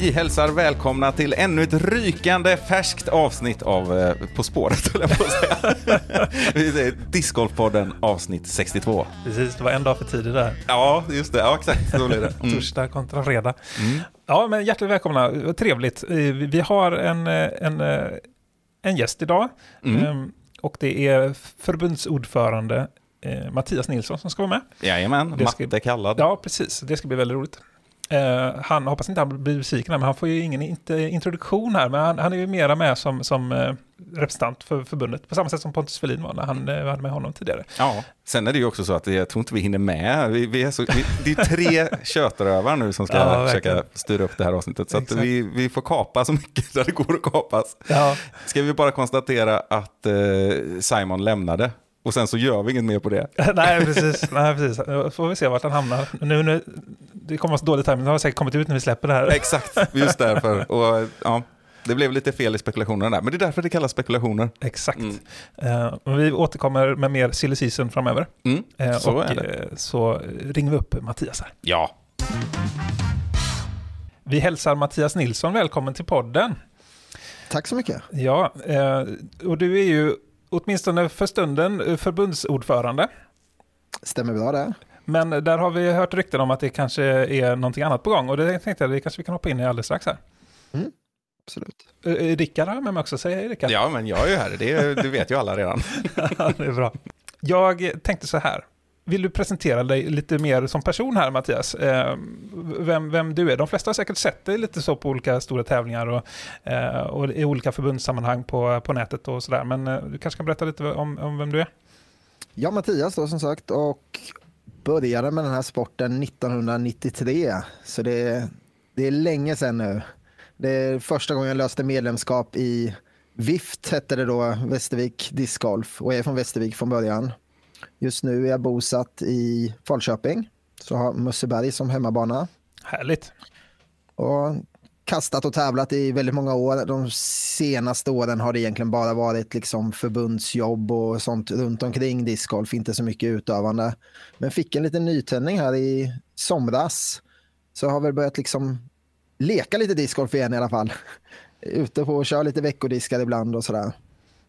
Vi hälsar välkomna till ännu ett rykande färskt avsnitt av eh, På spåret, höll jag på att säga. Discgolfpodden avsnitt 62. Precis, det var en dag för tidigt där. Ja, just det. Ja, exakt. Så blir det. Mm. Torsdag kontra fredag. Ja, men hjärtligt välkomna. Trevligt. Eh, Vi har en, eh, en, en gäst idag. Mm. Ehm, Och det är förbundsordförande Mattias Nilsson som ska vara med. Jajamän, Det ska- matte kallad. Ja, precis. Det ska bli väldigt roligt. Eh, han hoppas inte han blir besviken här, men han får ju ingen inte, introduktion här. Men han, han är ju mera med som, som eh, representant för förbundet, på samma sätt som Pontus Ferlin var när han eh, var med honom tidigare. Ja, sen är det ju också så att jag tror inte vi hinner med. Vi, vi är så, vi, det är tre kötrövar nu som ska Ja, försöka verkligen. styra upp det här avsnittet. Så vi, vi får kapa så mycket där det går att kapas. Ja, Ska vi bara konstatera att Simon lämnade och sen så gör vi inget mer på det. nej, precis. Nej, precis. Då får vi se vart han hamnar. Nu, nu, det kommer vara så dålig timing, det har säkert kommit ut när vi släpper det här. Exakt, just därför. Och, ja, det blev lite fel i spekulationerna där, men det är därför det kallas spekulationer. Exakt. Mm. Och vi återkommer med mer silly season framöver. Mm, Eh, så och är det. eh, så ringer vi upp Mattias här. Ja, Vi hälsar Mattias Nilsson välkommen till podden. Tack så mycket. Ja, och du är ju åtminstone för stunden eh, förbundsordförande. Stämmer bra det. Men där har vi hört rykten om att det kanske är någonting annat på gång. Och det tänkte jag, det kanske vi kan hoppa in i alldeles strax här. Absolut. Eh, Rickard har jag med mig också, säg hej Rickard. ja men jag är ju här, det, det vet ju alla redan. det är bra. Jag tänkte så här. Vill du presentera dig lite mer som person här Mattias? Eh, vem, vem du är? De flesta har säkert sett dig lite så på olika stora tävlingar och, eh, och i olika förbundssammanhang på, på nätet och sådär. Men eh, du kanske kan berätta lite om, om vem du är? Ja Mattias då som sagt och började med den här sporten 1993. Så det, det är länge sedan nu. Det är första gången jag löste medlemskap i Vift hette det då, Västervik discgolf och jag är från Västervik från början. Just nu är jag bosatt i Falköping, så har Musseberg som hemmabana. Härligt. och kastat och tävlat i väldigt många år. De senaste åren har det egentligen bara varit liksom förbundsjobb och sånt runt omkring discgolf, inte så mycket utövande. Men fick en liten nytändning här i somras. Så har väl börjat liksom leka lite discgolf igen i alla fall. Ute på och kör lite veckodiskar ibland och sådär.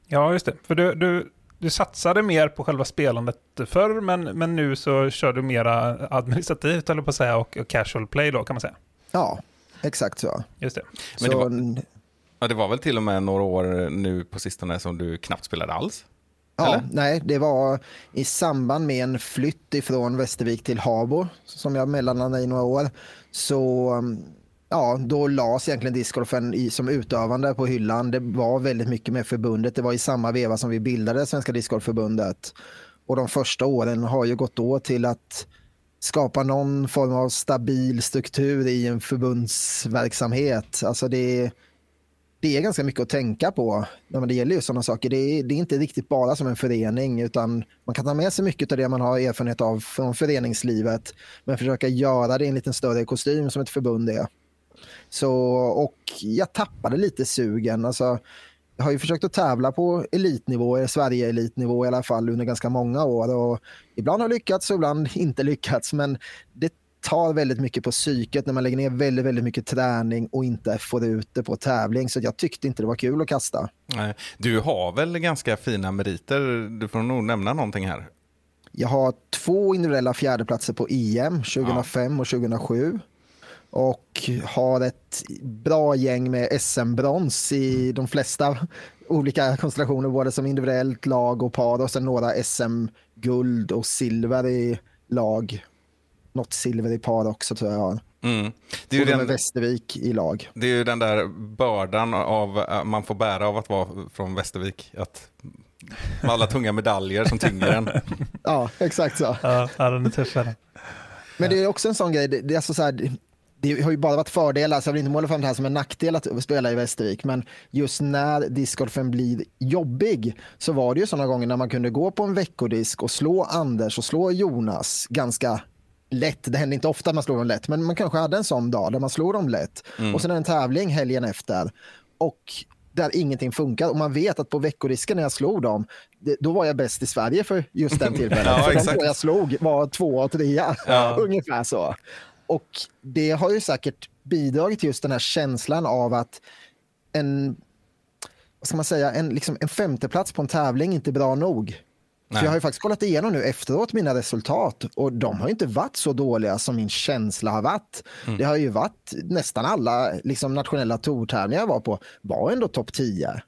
Ja, just det. För du, du, du satsade mer på själva spelandet förr, men, men nu så kör du mera administrativt, eller på att säga, och, och casual play då, kan man säga. Ja, exakt så. Just det. Men det så var- Ja, det var väl till och med några år nu på sistone som du knappt spelade alls? Ja, Eller? nej, det var i samband med en flytt ifrån Västervik till Habo som jag mellanlandade i några år. Så um, ja, då lades egentligen discgolfen i, som utövande på hyllan. Det var väldigt mycket med förbundet. Det var i samma veva som vi bildade Svenska discgolfförbundet. Och de första åren har ju gått åt till att skapa någon form av stabil struktur i en förbundsverksamhet. Alltså det det är ganska mycket att tänka på när det gäller just sådana saker. Det är, det är inte riktigt bara som en förening utan man kan ta med sig mycket av det man har erfarenhet av från föreningslivet men försöka göra det i en lite större kostym som ett förbund är. Så, och jag tappade lite sugen. Alltså, jag har ju försökt att tävla på elitnivå, Sverige-elitnivå i alla fall under ganska många år. Och ibland har lyckats och ibland inte lyckats men det tar väldigt mycket på psyket när man lägger ner väldigt, väldigt mycket träning och inte får ut det på tävling. Så jag tyckte inte det var kul att kasta. Nej. Du har väl ganska fina meriter? Du får nog nämna någonting här. Jag har två individuella fjärdeplatser på EM 2005 och 2007. Och har ett bra gäng med SM-brons i de flesta olika konstellationer, både som individuellt lag och par och sen några SM-guld och silver i lag. Något silver i par också tror jag. Mm. Det, är ju Och den, Västervik i lag. det är ju den där bördan av, äh, man får bära av att vara från Västervik. Att, med alla tunga medaljer som tynger en. Ja, exakt så. Ja, den är tuff. Men det är också en sån grej, det, det, är alltså så här, det- har ju bara varit fördelar, så jag vill inte måla fram det här som en nackdel att spela i Västervik, men just när discgolfen blir jobbig så var det ju sådana gånger när man kunde gå på en veckodisk och slå Anders och slå Jonas ganska lätt. Det händer inte ofta att man slår dem lätt, men man kanske hade en sån dag där man slår dem lätt. Och sen är det en tävling helgen efter. Och där ingenting funkar. Och man vet att på veckorisken när jag slog dem, det, då var jag bäst i Sverige för just den tillfället. Ja, för de exakt. två jag slog var två och trea, Ja. ungefär så. Och det har ju säkert bidragit till just den här känslan av att en, vad ska man säga, en, liksom en femteplats på en tävling inte är bra nog. Nej. Jag har ju faktiskt kollat igenom nu efteråt mina resultat och de har ju inte varit så dåliga som min känsla har varit. Mm. Det har ju varit nästan alla liksom, nationella tourtävlingar jag var på var ändå topp 10.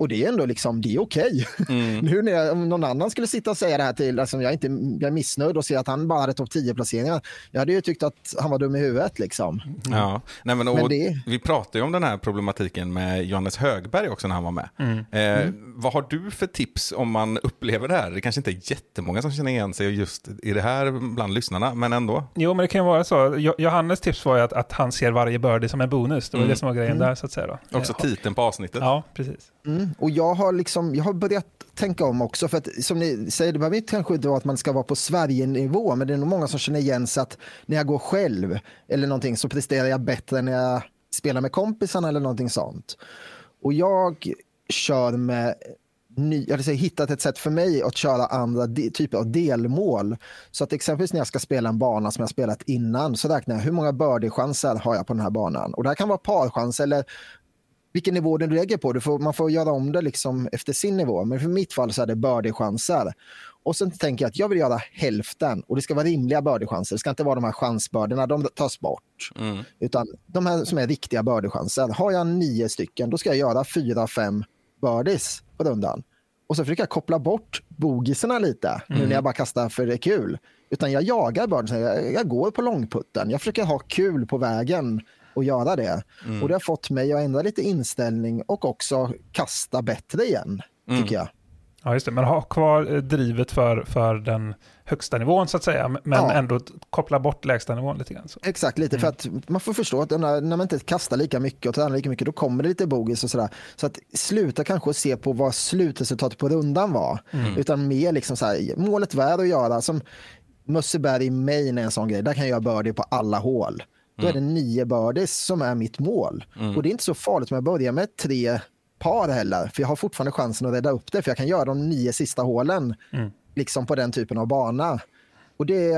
Och det är ändå liksom, det är okej. Mm. nu när jag, om någon annan skulle sitta och säga det här till, alltså, jag, är inte, jag är missnöjd och ser att han bara hade topp 10 placeringar. Jag hade ju tyckt att han var dum i huvudet liksom. Ja, nej men, och Men det- vi pratade ju om den här problematiken med Johannes Högberg också när han var med. Eh, Vad har du för tips om man upplever det här? Det kanske inte är jättemånga som känner igen sig just i det här bland lyssnarna, men ändå. Jo, men det kan ju vara så. Jo- Johannes tips var ju att, att han ser varje birdie som en bonus. Det var Mm. det som var grejen där, så att säga. Då. Också Eh, titeln på avsnittet. Ja, precis. Mm. Och jag har, liksom, jag har börjat tänka om också. För att, som ni säger, det behöver inte kanske inte vara att man ska vara på Sverige-nivå, men det är nog många som känner igen sig att när jag går själv eller någonting så presterar jag bättre när jag spelar med kompisarna eller någonting sånt. Och jag kör med ny, jag säga, hittat ett sätt för mig att köra andra de, typer av delmål. Så att exempelvis när jag ska spela en bana som jag spelat innan så räknar jag hur många birdiechanser har jag på den här banan. Och det här kan vara parchans eller vilken nivå du lägger på. Du får, man får göra om det liksom efter sin nivå. Men för mitt fall så är det birdie-chanser. Och sen tänker jag att jag vill göra hälften och det ska vara rimliga birdie-chanser. Det ska inte vara de här chansbördorna, de tas bort. Mm. Utan de här som är riktiga birdie-chanser. Har jag nio stycken, då ska jag göra fyra, fem birdies på rundan. Och så försöker jag koppla bort bogisarna lite, nu när jag bara kastar för det är kul. Utan jag jagar birdies, jag, jag går på långputten. Jag försöker ha kul på vägen och göra det. Och det har fått mig att ändra lite inställning och också kasta bättre igen, tycker jag. Ja, just det. Men ha kvar eh, drivet för, för den högsta nivån, så att säga. Men Ja. ändå koppla bort lägsta nivån lite grann. Så. Exakt, lite för att man får förstå att när, när man inte kastar lika mycket och tränar lika mycket, då kommer det lite bogis och sådär. Så att sluta kanske att se på vad slutresultatet på rundan var, utan mer liksom så här, målet värd att göra. Som Mösseberg i Maine är en sån grej, där kan jag göra birdie på alla hål. Då är det nio birdies som är mitt mål. Och det är inte så farligt om jag börjar med tre par heller, för jag har fortfarande chansen att rädda upp det, för jag kan göra de nio sista hålen liksom på den typen av bana. Och det,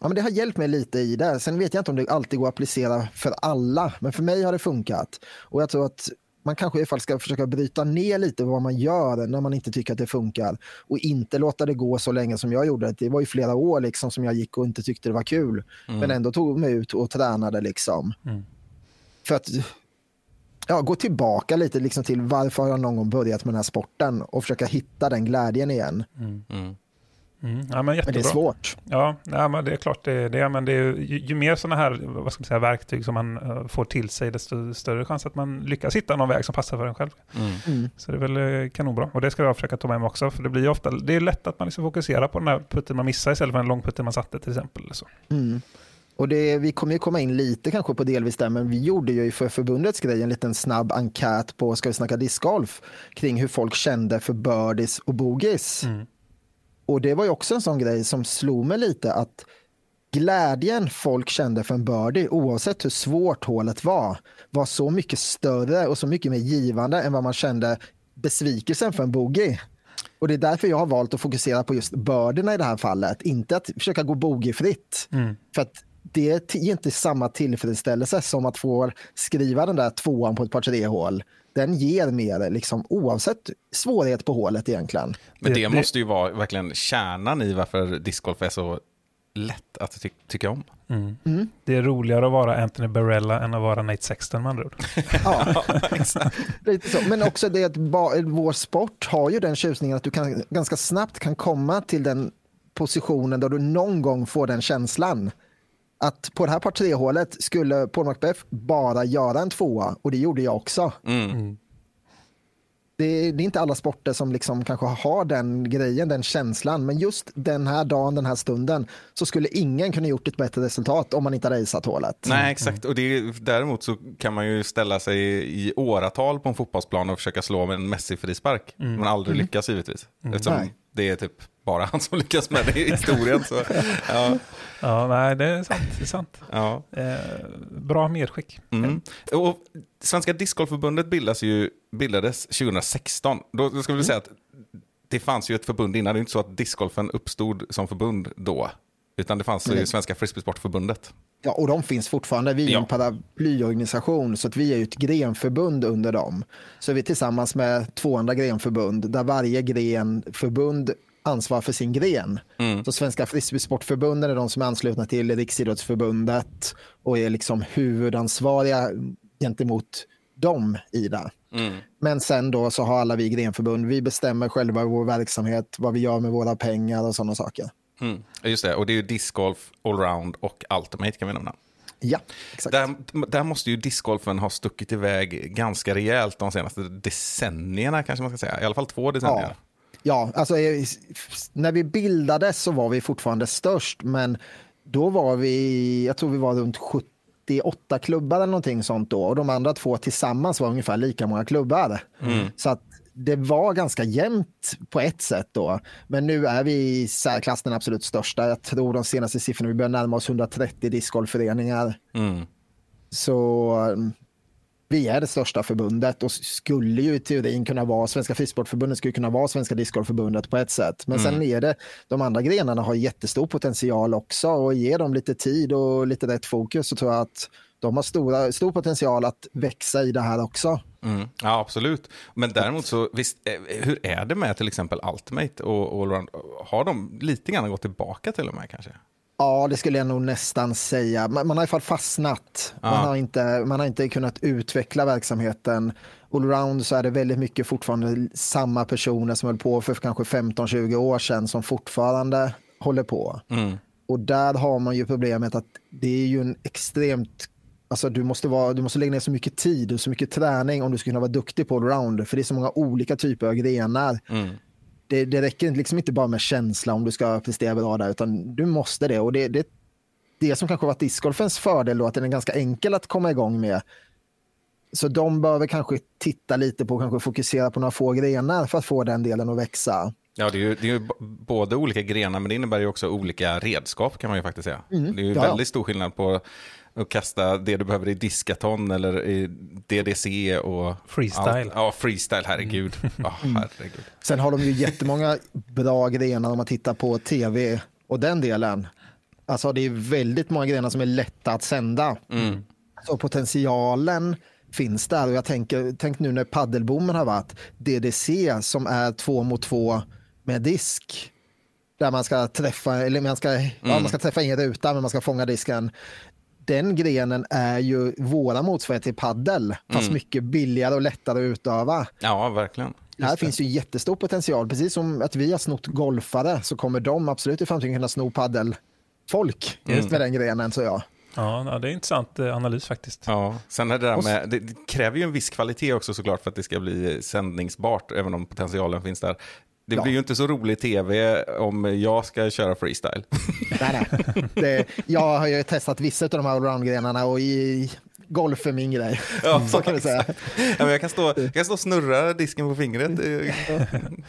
Ja, men det har hjälpt mig lite i det. Sen vet jag inte om det alltid går att applicera för alla, men för mig har det funkat. Och jag tror att man kanske i fall ska försöka bryta ner lite vad man gör när man inte tycker att det funkar. Och inte låta det gå så länge som jag gjorde. Det var ju flera år liksom som jag gick och inte tyckte det var kul. Men ändå tog mig ut och tränade liksom. För att ja, gå tillbaka lite liksom till varför har jag någon gång börjat med den här sporten och försöka hitta den glädjen igen. Mm. Mm. Ja, men Men det är svårt. Ja, nej, men det är klart det är det. Men det är, ju, ju mer sådana här vad ska man säga, verktyg som man eh, får till sig, desto större chans att man lyckas hitta någon väg som passar för en själv. Mm. Mm. Så det är väl eh, kanonbra. Och det ska jag försöka ta med mig också. För det blir ju ofta, det är lätt att man liksom fokuserar på den här putten man missar istället för den långputten man satte till exempel. Så. Mm. Och det, vi kommer ju komma in lite kanske på delvis där, men vi gjorde ju för förbundets grej en liten snabb enkät på Ska vi snacka discgolf kring hur folk kände för birdies och bogeys. Och det var ju också en sån grej som slog mig lite att glädjen folk kände för en birdie, oavsett hur svårt hålet var, var så mycket större och så mycket mer givande än vad man kände besvikelsen för en bogey. Och det är därför jag har valt att fokusera på just birdierna i det här fallet, inte att försöka gå bogeyfritt. För att det ger inte samma tillfredsställelse som att få skriva den där tvåan på ett par tre hål. Den ger mer, liksom, oavsett svårighet på hålet egentligen. Men Det- det, måste ju vara verkligen kärnan i varför discgolf är så lätt att ty tycka om. Det är roligare att vara Anthony Barella än att vara Nate Sexton med andra ord. Ja, lite så. Men också det att vår sport har ju den tjusningen att du kan, ganska snabbt kan komma till den positionen där du någon gång får den känslan. Att på det här par tre hålet skulle Paul Macbeth bara göra en tvåa och det gjorde jag också. Mm. Det är, det är inte alla sporter som liksom kanske har den grejen, den känslan. Men just den här dagen, den här stunden, så skulle ingen kunna gjort ett bättre resultat om man inte hade isat hålet. Nej, exakt. Och det är, däremot så kan man ju ställa sig i åratal på en fotbollsplan och försöka slå med en Messi-frispark. Men aldrig lyckas givetvis. Eftersom Nej. det är typ bara han som lyckas med det i historien. Så, ja, Ja, nej, det är sant. Det är sant. ja. Eh, bra medskick. Mm. Och Svenska Discgolfförbundet bildas ju, bildades 2016. Då, då ska vi säga att det fanns ju ett förbund innan. Det är inte så att discgolfen uppstod som förbund då. Utan det fanns ju. Svenska Frisbeesportförbundet. Ja, och de finns fortfarande. Vi är Ja. en paraplyorganisation så att vi är ett grenförbund under dem. Så vi är tillsammans med två andra grenförbund där varje grenförbund ansvarar för sin gren. Så Svenska Frisbeesportförbunden är de som är anslutna till Riksidrottsförbundet och är liksom huvudansvariga gentemot dem i det. Men sen då så har alla vi grenförbund, vi bestämmer själva vår verksamhet, vad vi gör med våra pengar och sådana saker. Mm. Just det, och det är ju discgolf, allround och ultimate kan vi nämna. Ja, exakt. Där, där måste ju discgolfen ha stuckit iväg ganska rejält de senaste decennierna kanske man ska säga. I alla fall två decennier. Ja. Ja, alltså eh, när vi bildades så var vi fortfarande störst, men då var vi, jag tror vi var runt 78 klubbar eller någonting sånt då och de andra två tillsammans var ungefär lika många klubbar. Så att det var ganska jämnt på ett sätt då. Men nu är vi i särklass den absolut största. Jag tror de senaste siffrorna, vi börjar närma oss 130 discgolfföreningar. Mm. Så mm, vi är det största förbundet och skulle ju i teorin kunna vara, Svenska Frisportförbundet skulle kunna vara Svenska Discgolfförbundet på ett sätt. Men sen är det, de andra grenarna har jättestor potential också och ger dem lite tid och lite rätt fokus så tror jag att de har stora, stor potential att växa i det här också. Mm. Ja, absolut. Men däremot så, visst, eh, hur är det med till exempel Ultimate och allround? Har de lite grann gått tillbaka till och med kanske? Ja, det skulle jag nog nästan säga. Man, man har i alla fall fastnat. Man, Ja. har inte, man har inte kunnat utveckla verksamheten. Allround så är det väldigt mycket fortfarande samma personer som höll på för kanske 15-20 år sedan som fortfarande håller på. Och där har man ju problemet att det är ju en extremt Alltså du, måste vara, du måste lägga ner så mycket tid och så mycket träning om du ska kunna vara duktig på allround. För det är så många olika typer av grenar det, det räcker liksom inte bara med känsla om du ska prestera bra där, utan du måste det. Och det, det, det som kanske varit discgolfens fördel då, att den är ganska enkel att komma igång med. Så de behöver kanske titta lite på, kanske fokusera på några få grenar för att få den delen att växa. Ja, det är ju, det är ju både olika grenar, men det innebär ju också olika redskap kan man ju faktiskt säga. Det är ju ja. väldigt stor skillnad på att kasta det du behöver i diskaton eller i DDC och... Freestyle. Allt. Ja, freestyle, herregud. Ja, herregud. Sen har de ju jättemånga bra grenar om man tittar på tv och den delen. Alltså det är väldigt många grenar som är lätta att sända. Så potentialen finns där och jag tänker, tänk nu när paddelboomen har varit DDC som är två mot två med disk. Där man ska träffa, eller man ska, ja, man ska träffa in i rutan men man ska fånga disken. Den grenen är ju våra motsvarighet till paddel, fast mycket billigare och lättare att utöva. Ja, verkligen. Här finns ju jättestor potential. Precis som att vi har snott golfare så kommer de absolut i framtiden kunna sno paddelfolk just med den grenen. Så ja. Ja, det är intressant eh, analys faktiskt. Ja, sen är det där med, det, det kräver ju en viss kvalitet också såklart för att det ska bli sändningsbart, även om potentialen finns där. Det Ja. blir ju inte så rolig tv om jag ska köra freestyle. Nej, nej. Det, jag har ju testat vissa av de här allround-grenarna och i golf är min grej. så kan du säga. ja, men jag, kan stå, jag kan stå och snurra disken på fingret i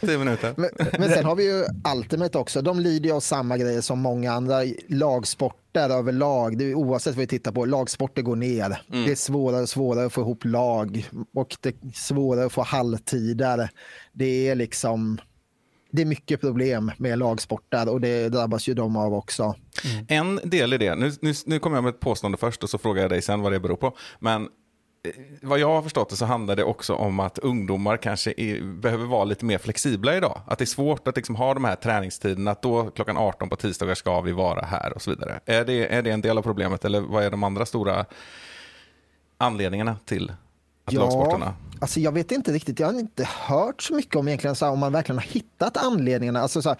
tio minuter. Men, men sen har vi ju Ultimate också. De lider ju av samma grejer som många andra lagsporter överlag. Det är, oavsett vad vi tittar på, lagsporter går ner. Det är svårare och svårare att få ihop lag och det är svårare att få halvtider. Det är liksom det är mycket problem med lagsportar och det drabbas ju de av också. Mm. En del i det, nu, nu, nu kommer jag med ett påstående först och så frågar jag dig sen vad det beror på. Men eh, vad jag har förstått det så handlar det också om att ungdomar kanske är, behöver vara lite mer flexibla idag. Att det är svårt att liksom ha de här träningstiderna, att då klockan 18 på tisdagar ska vi vara här och så vidare. Är det, är det en del av problemet eller vad är de andra stora anledningarna till att lagsporterna... alltså jag vet inte riktigt. Jag har inte hört så mycket om egentligen så här, om man verkligen har hittat anledningarna. Alltså så här,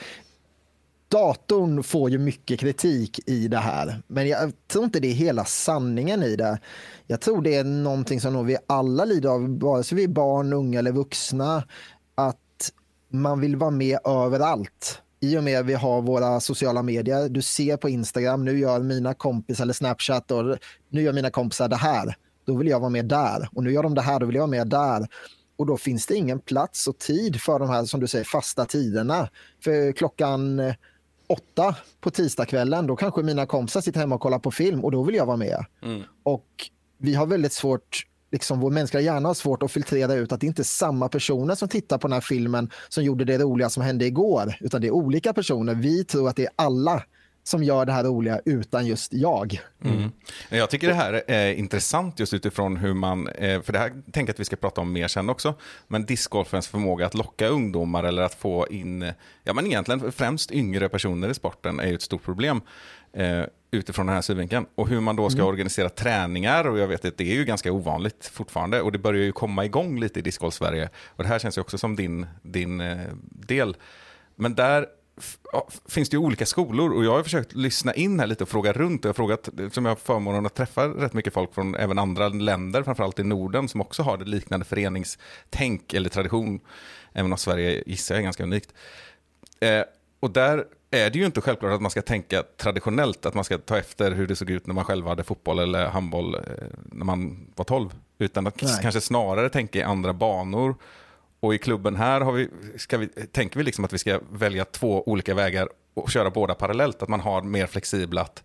datorn får ju mycket kritik i det här, men jag tror inte det är hela sanningen i det. Jag tror det är någonting som vi alla lider av, vare sig vi är barn, unga eller vuxna, att man vill vara med överallt. I och med att vi har våra sociala medier, du ser på Instagram, nu gör mina kompisar eller Snapchat och nu gör mina kompisar det här. Då vill jag vara med där och nu gör de det här, då vill jag vara med där. Och då finns det ingen plats och tid för de här som du säger fasta tiderna. För klockan eh, åtta på tisdagskvällen, då kanske mina kompisar sitter hemma och kollar på film och då vill jag vara med. Och vi har väldigt svårt, liksom vår mänskliga hjärna har svårt att filtrera ut att det inte är samma personer som tittar på den här filmen som gjorde det roliga som hände igår, utan det är olika personer. Vi tror att det är alla som gör det här roliga utan just jag. Mm. Jag tycker det här är intressant just utifrån hur man, eh, för det här tänker jag att vi ska prata om mer sen också, men discgolfens förmåga att locka ungdomar eller att få in, ja men egentligen främst yngre personer i sporten är ju ett stort problem eh, utifrån den här synvinkeln. Och hur man då ska organisera träningar, och jag vet att det är ju ganska ovanligt fortfarande, och det börjar ju komma igång lite i discgolf-Sverige, och det här känns ju också som din, din eh, del. Men där ja, finns det ju olika skolor och jag har försökt lyssna in här lite och fråga runt. Jag har frågat, som jag har förmånen att träffa rätt mycket folk från även andra länder, framförallt i Norden, som också har det liknande föreningstänk eller tradition. Även om Sverige gissar jag är ganska unikt. Eh, och där är det ju inte självklart att man ska tänka traditionellt, att man ska ta efter hur det såg ut när man själv hade fotboll eller handboll eh, när man var 12. Utan att Nej. kanske snarare tänka i andra banor. Och i klubben här har vi, ska vi, tänker vi liksom att vi ska välja två olika vägar och köra båda parallellt. Att man har mer flexibla, att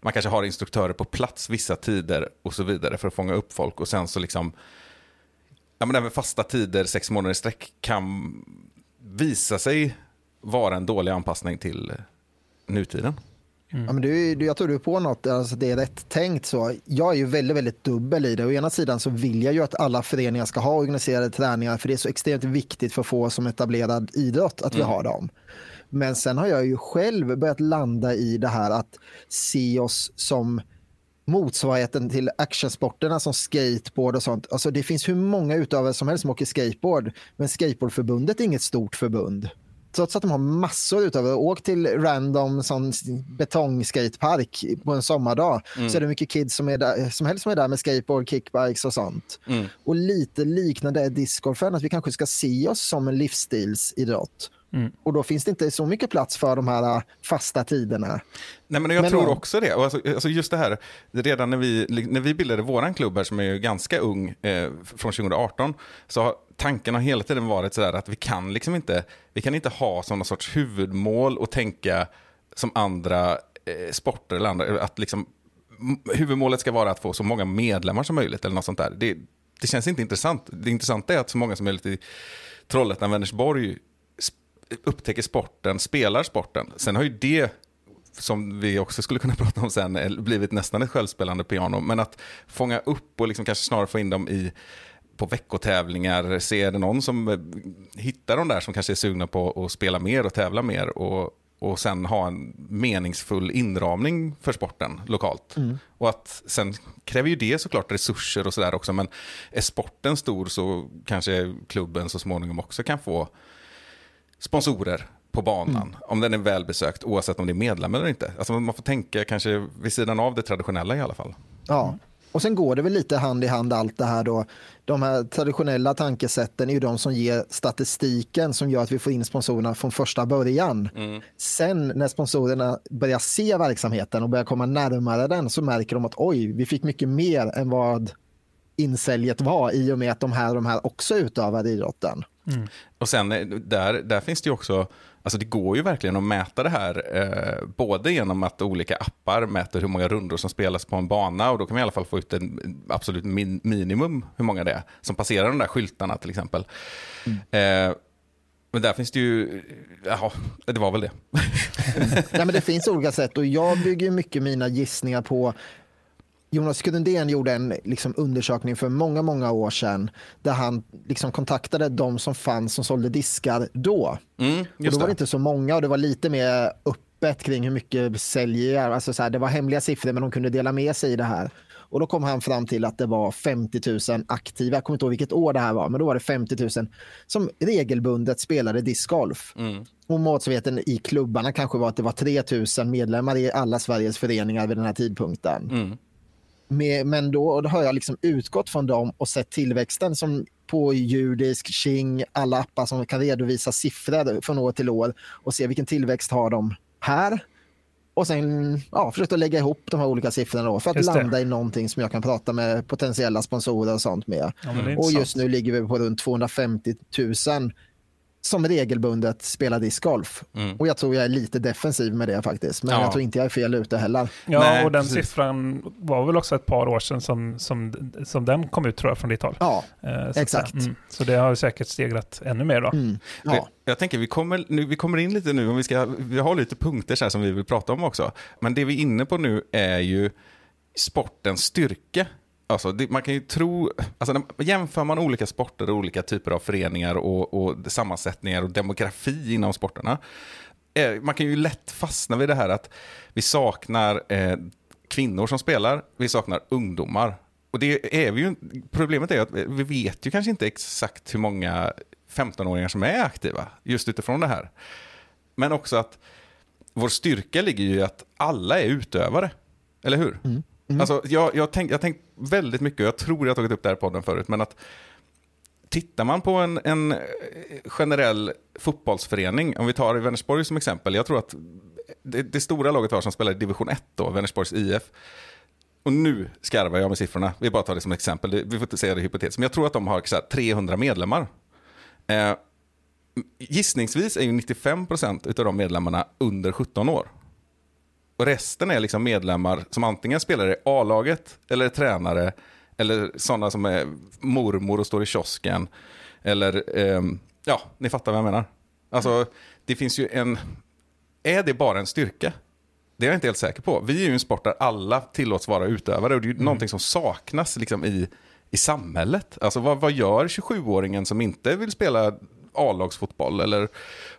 man kanske har instruktörer på plats vissa tider och så vidare för att fånga upp folk. Och sen så liksom, ja men även fasta tider, sex månader i sträck kan visa sig vara en dålig anpassning till nutiden. Ja, men du, du, jag tror du är på något, alltså det är rätt tänkt så. Jag är ju väldigt, väldigt dubbel i det. Å ena sidan så vill jag ju att alla föreningar ska ha organiserade träningar för det är så extremt viktigt för att få som etablerad idrott att vi har dem. Men sen har jag ju själv börjat landa i det här att se oss som motsvarigheten till actionsporterna som skateboard och sånt. Alltså det finns hur många utövare som helst som åker skateboard, men skateboardförbundet är inget stort förbund. Trots att de har massor utövare. Åk till random sån betongskatepark på en sommardag så är det mycket kids som, är där, som helst som är där med skateboard, kickbikes och sånt. Och lite liknande är discgolfen, att vi kanske ska se oss som en livsstilsidrott. Och då finns det inte så mycket plats för de här äh, fasta tiderna. Nej, men jag Men tror ja. också det. Alltså, alltså just det här, redan när vi, när vi bildade våran klubb här, som är ju ganska ung, eh, från 2018, så har tanken har hela tiden varit så där att vi kan liksom inte, vi kan inte ha någon sorts huvudmål och tänka som andra eh, sporter eller andra, att liksom huvudmålet ska vara att få så många medlemmar som möjligt eller något sånt där. Det, det känns inte intressant. Det intressanta är att så många som möjligt i Trollhättan, Vänersborg sp- upptäcker sporten, spelar sporten. Sen har ju det som vi också skulle kunna prata om sen, eh, blivit nästan ett självspelande piano. Men att fånga upp och liksom kanske snarare få in dem i, på veckotävlingar. Se är det någon som eh, hittar de där som kanske är sugna på att spela mer och tävla mer. Och, och sen ha en meningsfull inramning för sporten lokalt. Och att sen kräver ju det såklart resurser och sådär också. Men är sporten stor så kanske klubben så småningom också kan få sponsorer på banan. Om den är välbesökt, oavsett om det är medlem eller inte. Alltså man får tänka kanske vid sidan av det traditionella i alla fall. Ja. Och sen går det väl lite hand i hand allt det här då. De här traditionella tankesätten är ju de som ger statistiken som gör att vi får in sponsorerna från första början. Sen när sponsorerna börjar se verksamheten och börjar komma närmare den så märker de att oj, vi fick mycket mer än vad insäljet var i och med att de här, de här också utövar idrotten. Och sen eh, där, där finns det ju också, alltså det går ju verkligen att mäta det här, eh, både genom att olika appar mäter hur många rundor som spelas på en bana och då kan vi i alla fall få ut en absolut min, minimum hur många det är som passerar de där skyltarna till exempel. Eh, men där finns det ju, jaha, det var väl det. Nej, men det finns olika sätt och jag bygger mycket mina gissningar på Jonas Grundén gjorde en liksom, undersökning för många, många år sedan där han liksom, kontaktade de som fanns som sålde diskar då. Mm, och då var det inte så många och det var lite mer öppet kring hur mycket säljer. Alltså, så här, det var hemliga siffror men de kunde dela med sig i det här. Och då kom han fram till att det var 50 000 aktiva, jag kommer inte ihåg vilket år det här var, men då var det 50 000 som regelbundet spelade discgolf. Mm. Och motsvarigheten i klubbarna kanske var att det var 3 000 medlemmar i alla Sveriges föreningar vid den här tidpunkten. Mm. Med, men då, då har jag liksom utgått från dem och sett tillväxten som på judisk, King, alla appar som kan redovisa siffror från år till år och se vilken tillväxt har de här. Och sen ja, försökt att lägga ihop de här olika siffrorna då för att landa i någonting som jag kan prata med potentiella sponsorer och sånt med. Ja, Och just nu ligger vi på runt 250 000 som regelbundet spelar discgolf. Och jag tror jag är lite defensiv med det faktiskt. Men Ja. jag tror inte jag är fel ute heller. Ja, Nej, och den precis. siffran var väl också ett par år sedan som, som, som den kom ut tror jag från ditt håll. Ja, Eh, så exakt. mm, så det har ju säkert stegrat ännu mer då. mm. Ja. jag tänker vi kommer, nu, vi kommer in lite nu, om vi, ska, vi har lite punkter så här som vi vill prata om också. Men det vi är inne på nu är ju sportens styrka. Alltså det, man kan ju tro, alltså när, jämför man olika sporter och olika typer av föreningar och, och sammansättningar och demografi inom sporterna. Eh, man kan ju lätt fastna vid det här att vi saknar eh, kvinnor som spelar, vi saknar ungdomar. Och det är vi ju, problemet är att vi vet ju kanske inte exakt hur många 15-åringar som är aktiva, just utifrån det här. Men också att vår styrka ligger ju i att alla är utövare. Eller hur? Mm. Mm. Alltså, jag, jag har tänkt, jag tänkt väldigt mycket, och jag tror jag har tagit upp det här i podden förut, men att tittar man på en, en eh, generell fotbollsförening, om vi tar Vänersborg som exempel, jag tror att det, det stora laget var som spelar i division 1 då, Vänersborgs IF, och nu skarvar jag med siffrorna, vi bara tar det som exempel, vi får inte säga det hypotetiskt, men jag tror att de har så här, 300 medlemmar. Eh, gissningsvis är ju 95% av de medlemmarna under 17 år. Och resten är liksom medlemmar som antingen spelar i A-laget, eller är tränare, eller sådana som är mormor och står i kiosken. Eller, ehm, ja, ni fattar vad jag menar. Alltså, det finns ju en... Är det bara en styrka? Det är jag inte helt säker på. Vi är ju en sport där alla tillåts vara utövare och det är ju någonting som saknas liksom i, i samhället. Alltså vad, vad gör 27-åringen som inte vill spela A-lagsfotboll? Eller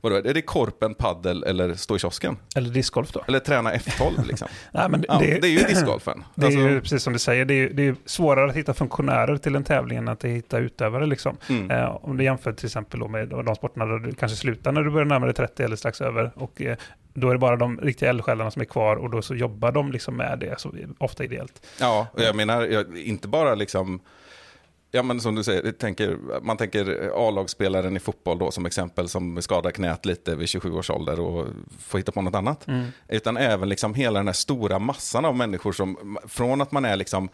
vadå, är det korpen, paddel eller stå i kiosken? Eller discgolf då. Eller träna F12 liksom? Nej, men Ja, det, är ju discgolfen. Det är Alltså, ju precis som du säger, det är, det är svårare att hitta funktionärer till en tävling än att hitta utövare. Liksom. Mm. Eh, om du jämför till exempel med de sporterna där du kanske slutar när du börjar närma dig 30 eller strax över. Och, eh, då är det bara de riktiga eldsjälarna som är kvar och då så jobbar de liksom med det, så ofta ideellt. Ja, och jag menar jag, inte bara liksom... Ja, men som du säger, tänker, man tänker A-lagsspelaren i fotboll då som exempel som skadar knät lite vid 27 års ålder och får hitta på något annat. Utan även liksom hela den här stora massan av människor som från att man är liksom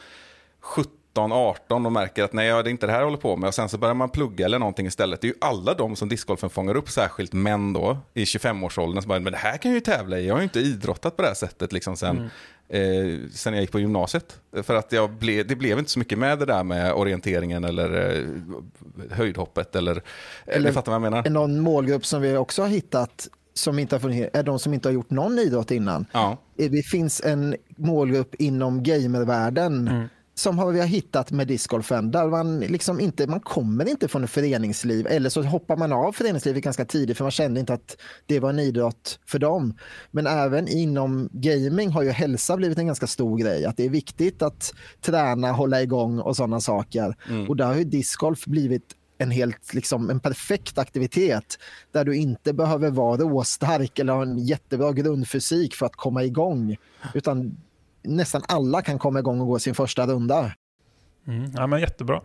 17, 18 och märker att nej, det är inte det här jag håller på med och sen så börjar man plugga eller någonting istället. Det är ju alla de som discgolfen fångar upp, särskilt män då i 25-årsåldern som bara, men det här kan jag ju tävla i, jag har ju inte idrottat på det här sättet liksom sen, eh, sen jag gick på gymnasiet. För att jag ble, det blev inte så mycket med det där med orienteringen eller eh, höjdhoppet eller, eller, Eller- fattar vad jag menar? Någon målgrupp som vi också har hittat som inte har funnits är de som inte har gjort någon idrott innan. Ja. Eh, Det finns en målgrupp inom gamervärlden som har vi har hittat med discgolfen där man liksom inte, man kommer inte från ett föreningsliv eller så hoppar man av föreningslivet ganska tidigt för man kände inte att det var en idrott för dem. Men även inom gaming har ju hälsa blivit en ganska stor grej. Att det är viktigt att träna, hålla igång och sådana saker. Och där har ju discgolf blivit en helt liksom, en perfekt aktivitet där du inte behöver vara råstark eller ha en jättebra grundfysik för att komma igång. Utan nästan alla kan komma igång och gå sin första runda. Mm, ja, men jättebra.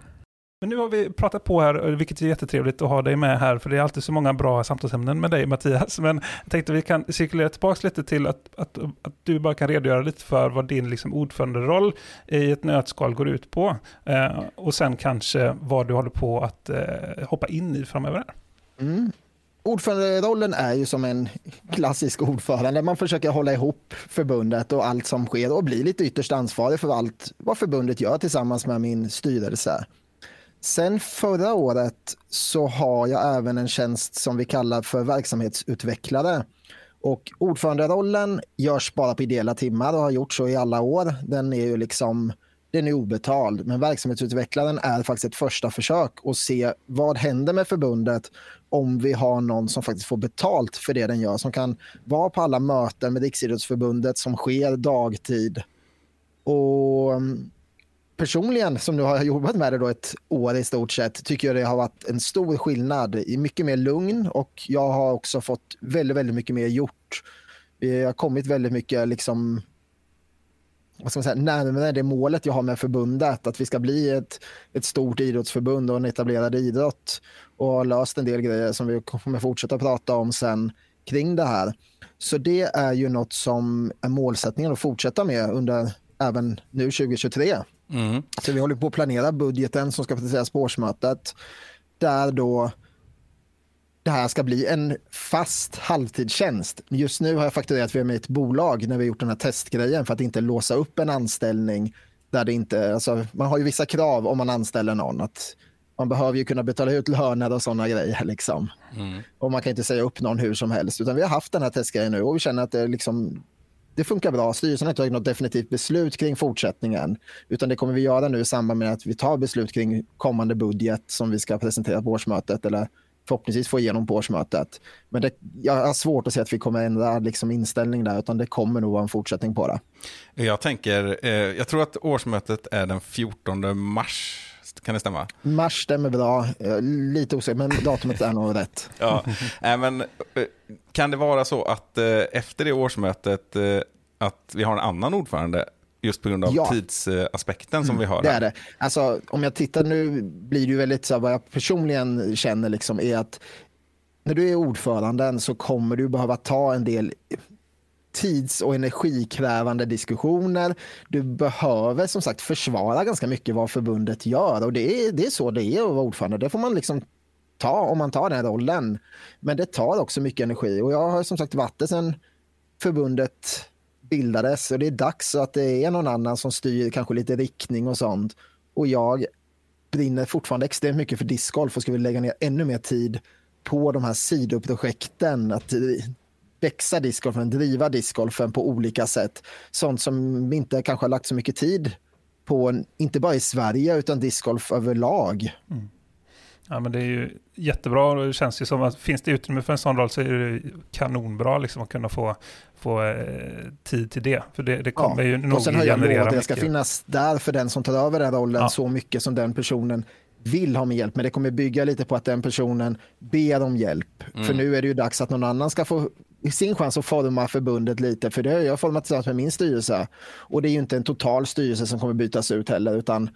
Men nu har vi pratat på här, vilket är jättetrevligt att ha dig med här, för det är alltid så många bra samtalsämnen med dig Mattias. Men jag tänkte vi kan cirkulera tillbaka lite till att, att, att du bara kan redogöra lite för vad din liksom, ordföranderoll i ett nötskal går ut på. Eh, och sen kanske vad du håller på att eh, hoppa in i framöver. Här. Mm. Ordföranderollen är ju som en klassisk ordförande. Man försöker hålla ihop förbundet och allt som sker och blir lite ytterst ansvarig för allt vad förbundet gör tillsammans med min styrelse. Sen förra året så har jag även en tjänst som vi kallar för verksamhetsutvecklare. Och ordföranderollen görs bara på ideella timmar och har gjort så i alla år. Den är ju liksom den är obetald, men verksamhetsutvecklaren är faktiskt ett första försök att se vad händer med förbundet om vi har någon som faktiskt får betalt för det den gör, som kan vara på alla möten med Riksidrottsförbundet som sker dagtid. Och mm, personligen, som nu har jobbat med det då ett år i stort sett, tycker jag det har varit en stor skillnad. i Mycket mer lugn och jag har också fått väldigt, väldigt mycket mer gjort. Vi har kommit väldigt mycket liksom vad ska man säga, närmare det målet jag har med förbundet, att vi ska bli ett, ett stort idrottsförbund och en etablerad idrott och har löst en del grejer som vi kommer fortsätta prata om sen kring det här. Så det är ju något som är målsättningen att fortsätta med under även nu 2023. Mm. Så vi håller på att planera budgeten som ska presenteras på årsmötet. Där då det här ska bli en fast halvtidstjänst. Just nu har jag fakturerat via mitt bolag när vi gjort den här testgrejen för att inte låsa upp en anställning där det inte, alltså, man har ju vissa krav om man anställer någon. Att man behöver ju kunna betala ut löner och sådana grejer. Liksom. Mm. Och man kan inte säga upp någon hur som helst. Utan vi har haft den här testgrejen nu och vi känner att det, liksom, det funkar bra. Styrelsen har inte tagit något definitivt beslut kring fortsättningen. Utan det kommer vi göra nu i samband med att vi tar beslut kring kommande budget som vi ska presentera på årsmötet. Eller förhoppningsvis få igenom på årsmötet. Men det, jag har svårt att se att vi kommer ändra liksom inställning där, utan det kommer nog vara en fortsättning på det. Jag tänker, eh, jag tror att årsmötet är den 14 mars. Kan det stämma? Mars stämmer bra. Lite osäker, men datumet är nog rätt. Ja, äh, men eh, kan det vara så att eh, efter det årsmötet eh, att vi har en annan ordförande just på grund av Ja. tidsaspekten som vi har? Det här? är det. Alltså, om jag tittar nu blir det ju väldigt så här, vad jag personligen känner liksom är att när du är ordföranden så kommer du behöva ta en del tids och energikrävande diskussioner. Du behöver som sagt försvara ganska mycket vad förbundet gör och det är, det är så det är att vara ordförande. Det får man liksom ta om man tar den rollen. Men det tar också mycket energi och jag har som sagt varit det sedan förbundet bildades och det är dags att det är någon annan som styr kanske lite riktning och sånt. Och jag brinner fortfarande extremt mycket för discgolf och skulle vilja lägga ner ännu mer tid på de här sidoprojekten. Att eh, växa discgolfen, driva discgolfen på olika sätt. Sånt som vi inte kanske har lagt så mycket tid på, inte bara i Sverige utan discgolf överlag. Mm. Ja, men det är ju jättebra och det känns ju som att finns det utrymme för en sån roll så är det kanonbra liksom att kunna få, få eh, tid till det. För det, det kommer ju nog och sen har jag generera lovat att jag ska finnas där för den som tar över den rollen Ja. så mycket som den personen vill ha med hjälp. Men det kommer bygga lite på att den personen ber om hjälp. För nu är det ju dags att någon annan ska få sin chans att forma förbundet lite. För det har jag format tillsammans med min styrelse. Och det är ju inte en total styrelse som kommer bytas ut heller. Utan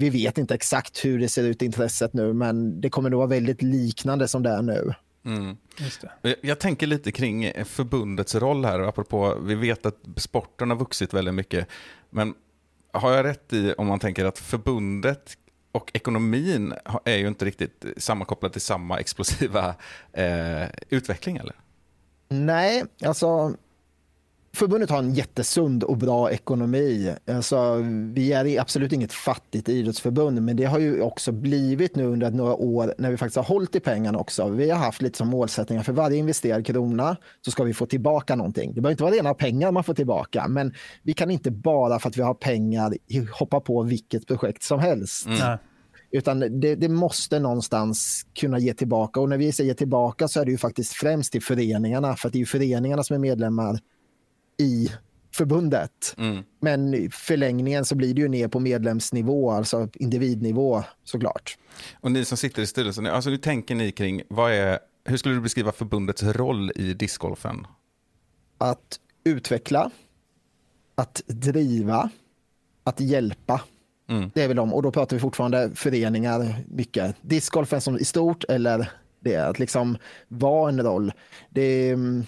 vi vet inte exakt hur det ser ut i intresset nu. Men det kommer nog vara väldigt liknande som det är nu. Mm. Just det. Jag- Jag tänker lite kring förbundets roll här, apropå, vi vet att sporten har vuxit väldigt mycket, men har jag rätt i om man tänker att förbundet och ekonomin är ju inte riktigt sammankopplat till samma explosiva eh, utveckling, eller? Nej, alltså förbundet har en jättesund och bra ekonomi. Alltså, vi är absolut inget fattigt idrottsförbund, men det har ju också blivit nu under några år när vi faktiskt har hållit i pengarna också. Vi har haft lite som målsättningar för varje investerad krona så ska vi få tillbaka någonting. Det behöver inte vara rena pengar man får tillbaka, men vi kan inte bara för att vi har pengar hoppa på vilket projekt som helst. Nej. Utan det, det måste någonstans kunna ge tillbaka. Och när vi säger tillbaka så är det ju faktiskt främst till föreningarna. För att det är ju föreningarna som är medlemmar i förbundet. Mm. Men i förlängningen så blir det ju ner på medlemsnivå, alltså individnivå såklart. Och ni som sitter i styrelsen, alltså hur tänker ni kring, vad är, hur skulle du beskriva förbundets roll i discgolfen? Att utveckla, att driva, att hjälpa. Mm. Det är väl de. Och då pratar vi fortfarande föreningar mycket. Discgolfen som i stort eller det att liksom vara en roll. Det är, mm,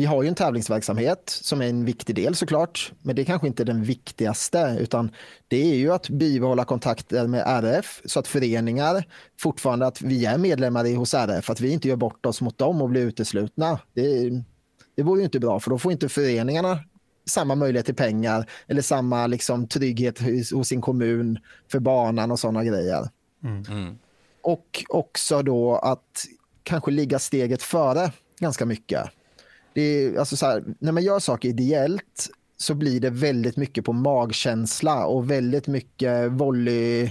vi har ju en tävlingsverksamhet som är en viktig del såklart, men det är kanske inte den viktigaste, utan det är ju att bibehålla kontakter med RF så att föreningar fortfarande att vi är medlemmar i hos RF, att vi inte gör bort oss mot dem och blir uteslutna. Det, det vore ju inte bra, för då får inte föreningarna samma möjlighet till pengar eller samma liksom, trygghet hos, hos sin kommun för banan och sådana grejer. Mm. Och också då att kanske ligga steget före ganska mycket. Det är, alltså så här, när man gör saker ideellt så blir det väldigt mycket på magkänsla och väldigt mycket volley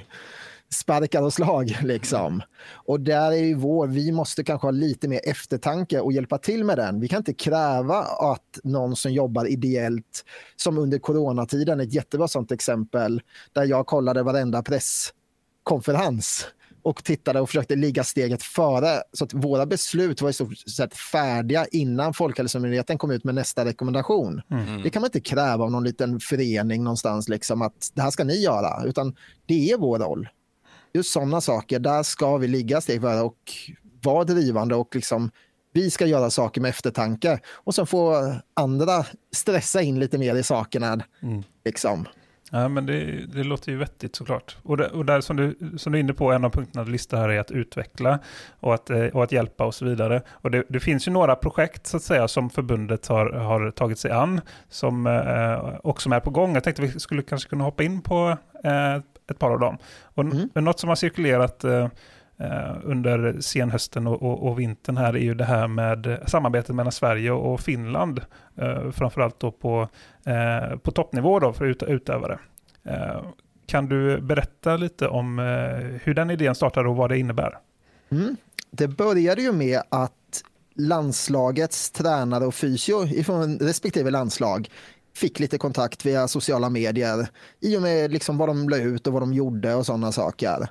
sparkar och slag. Liksom. Och där är ju vår, vi måste kanske ha lite mer eftertanke och hjälpa till med den. Vi kan inte kräva att någon som jobbar ideellt, som under coronatiden, ett jättebra sånt exempel, där jag kollade varenda presskonferens och tittade och försökte ligga steget före. Så att våra beslut var i stort sett färdiga innan Folkhälsomyndigheten kom ut med nästa rekommendation. Det kan man inte kräva av någon liten förening någonstans, liksom, att det här ska ni göra, utan det är vår roll. Just sådana saker, där ska vi ligga steg före och vara drivande och liksom Vi ska göra saker med eftertanke och sen får andra stressa in lite mer i sakerna. Liksom. Ja, men det, det låter ju vettigt såklart. Och, det, och där som du, som du är inne på, en av punkterna du listar här är att utveckla och att, eh, och att hjälpa och så vidare. Och det, det finns ju några projekt så att säga som förbundet har, har tagit sig an som, eh, och som är på gång. Jag tänkte vi skulle kanske kunna hoppa in på eh, ett par av dem. Och Mm. Något som har cirkulerat Eh, under senhösten och, och, och vintern här är ju det här med samarbetet mellan Sverige och Finland. Eh, framförallt då på, eh, på toppnivå då för ut, utövare. Eh, kan du berätta lite om eh, hur den idén startade och vad det innebär? Mm. Det började ju med att landslagets tränare och fysio ifrån respektive landslag fick lite kontakt via sociala medier i och med liksom vad de la ut och vad de gjorde och sådana saker.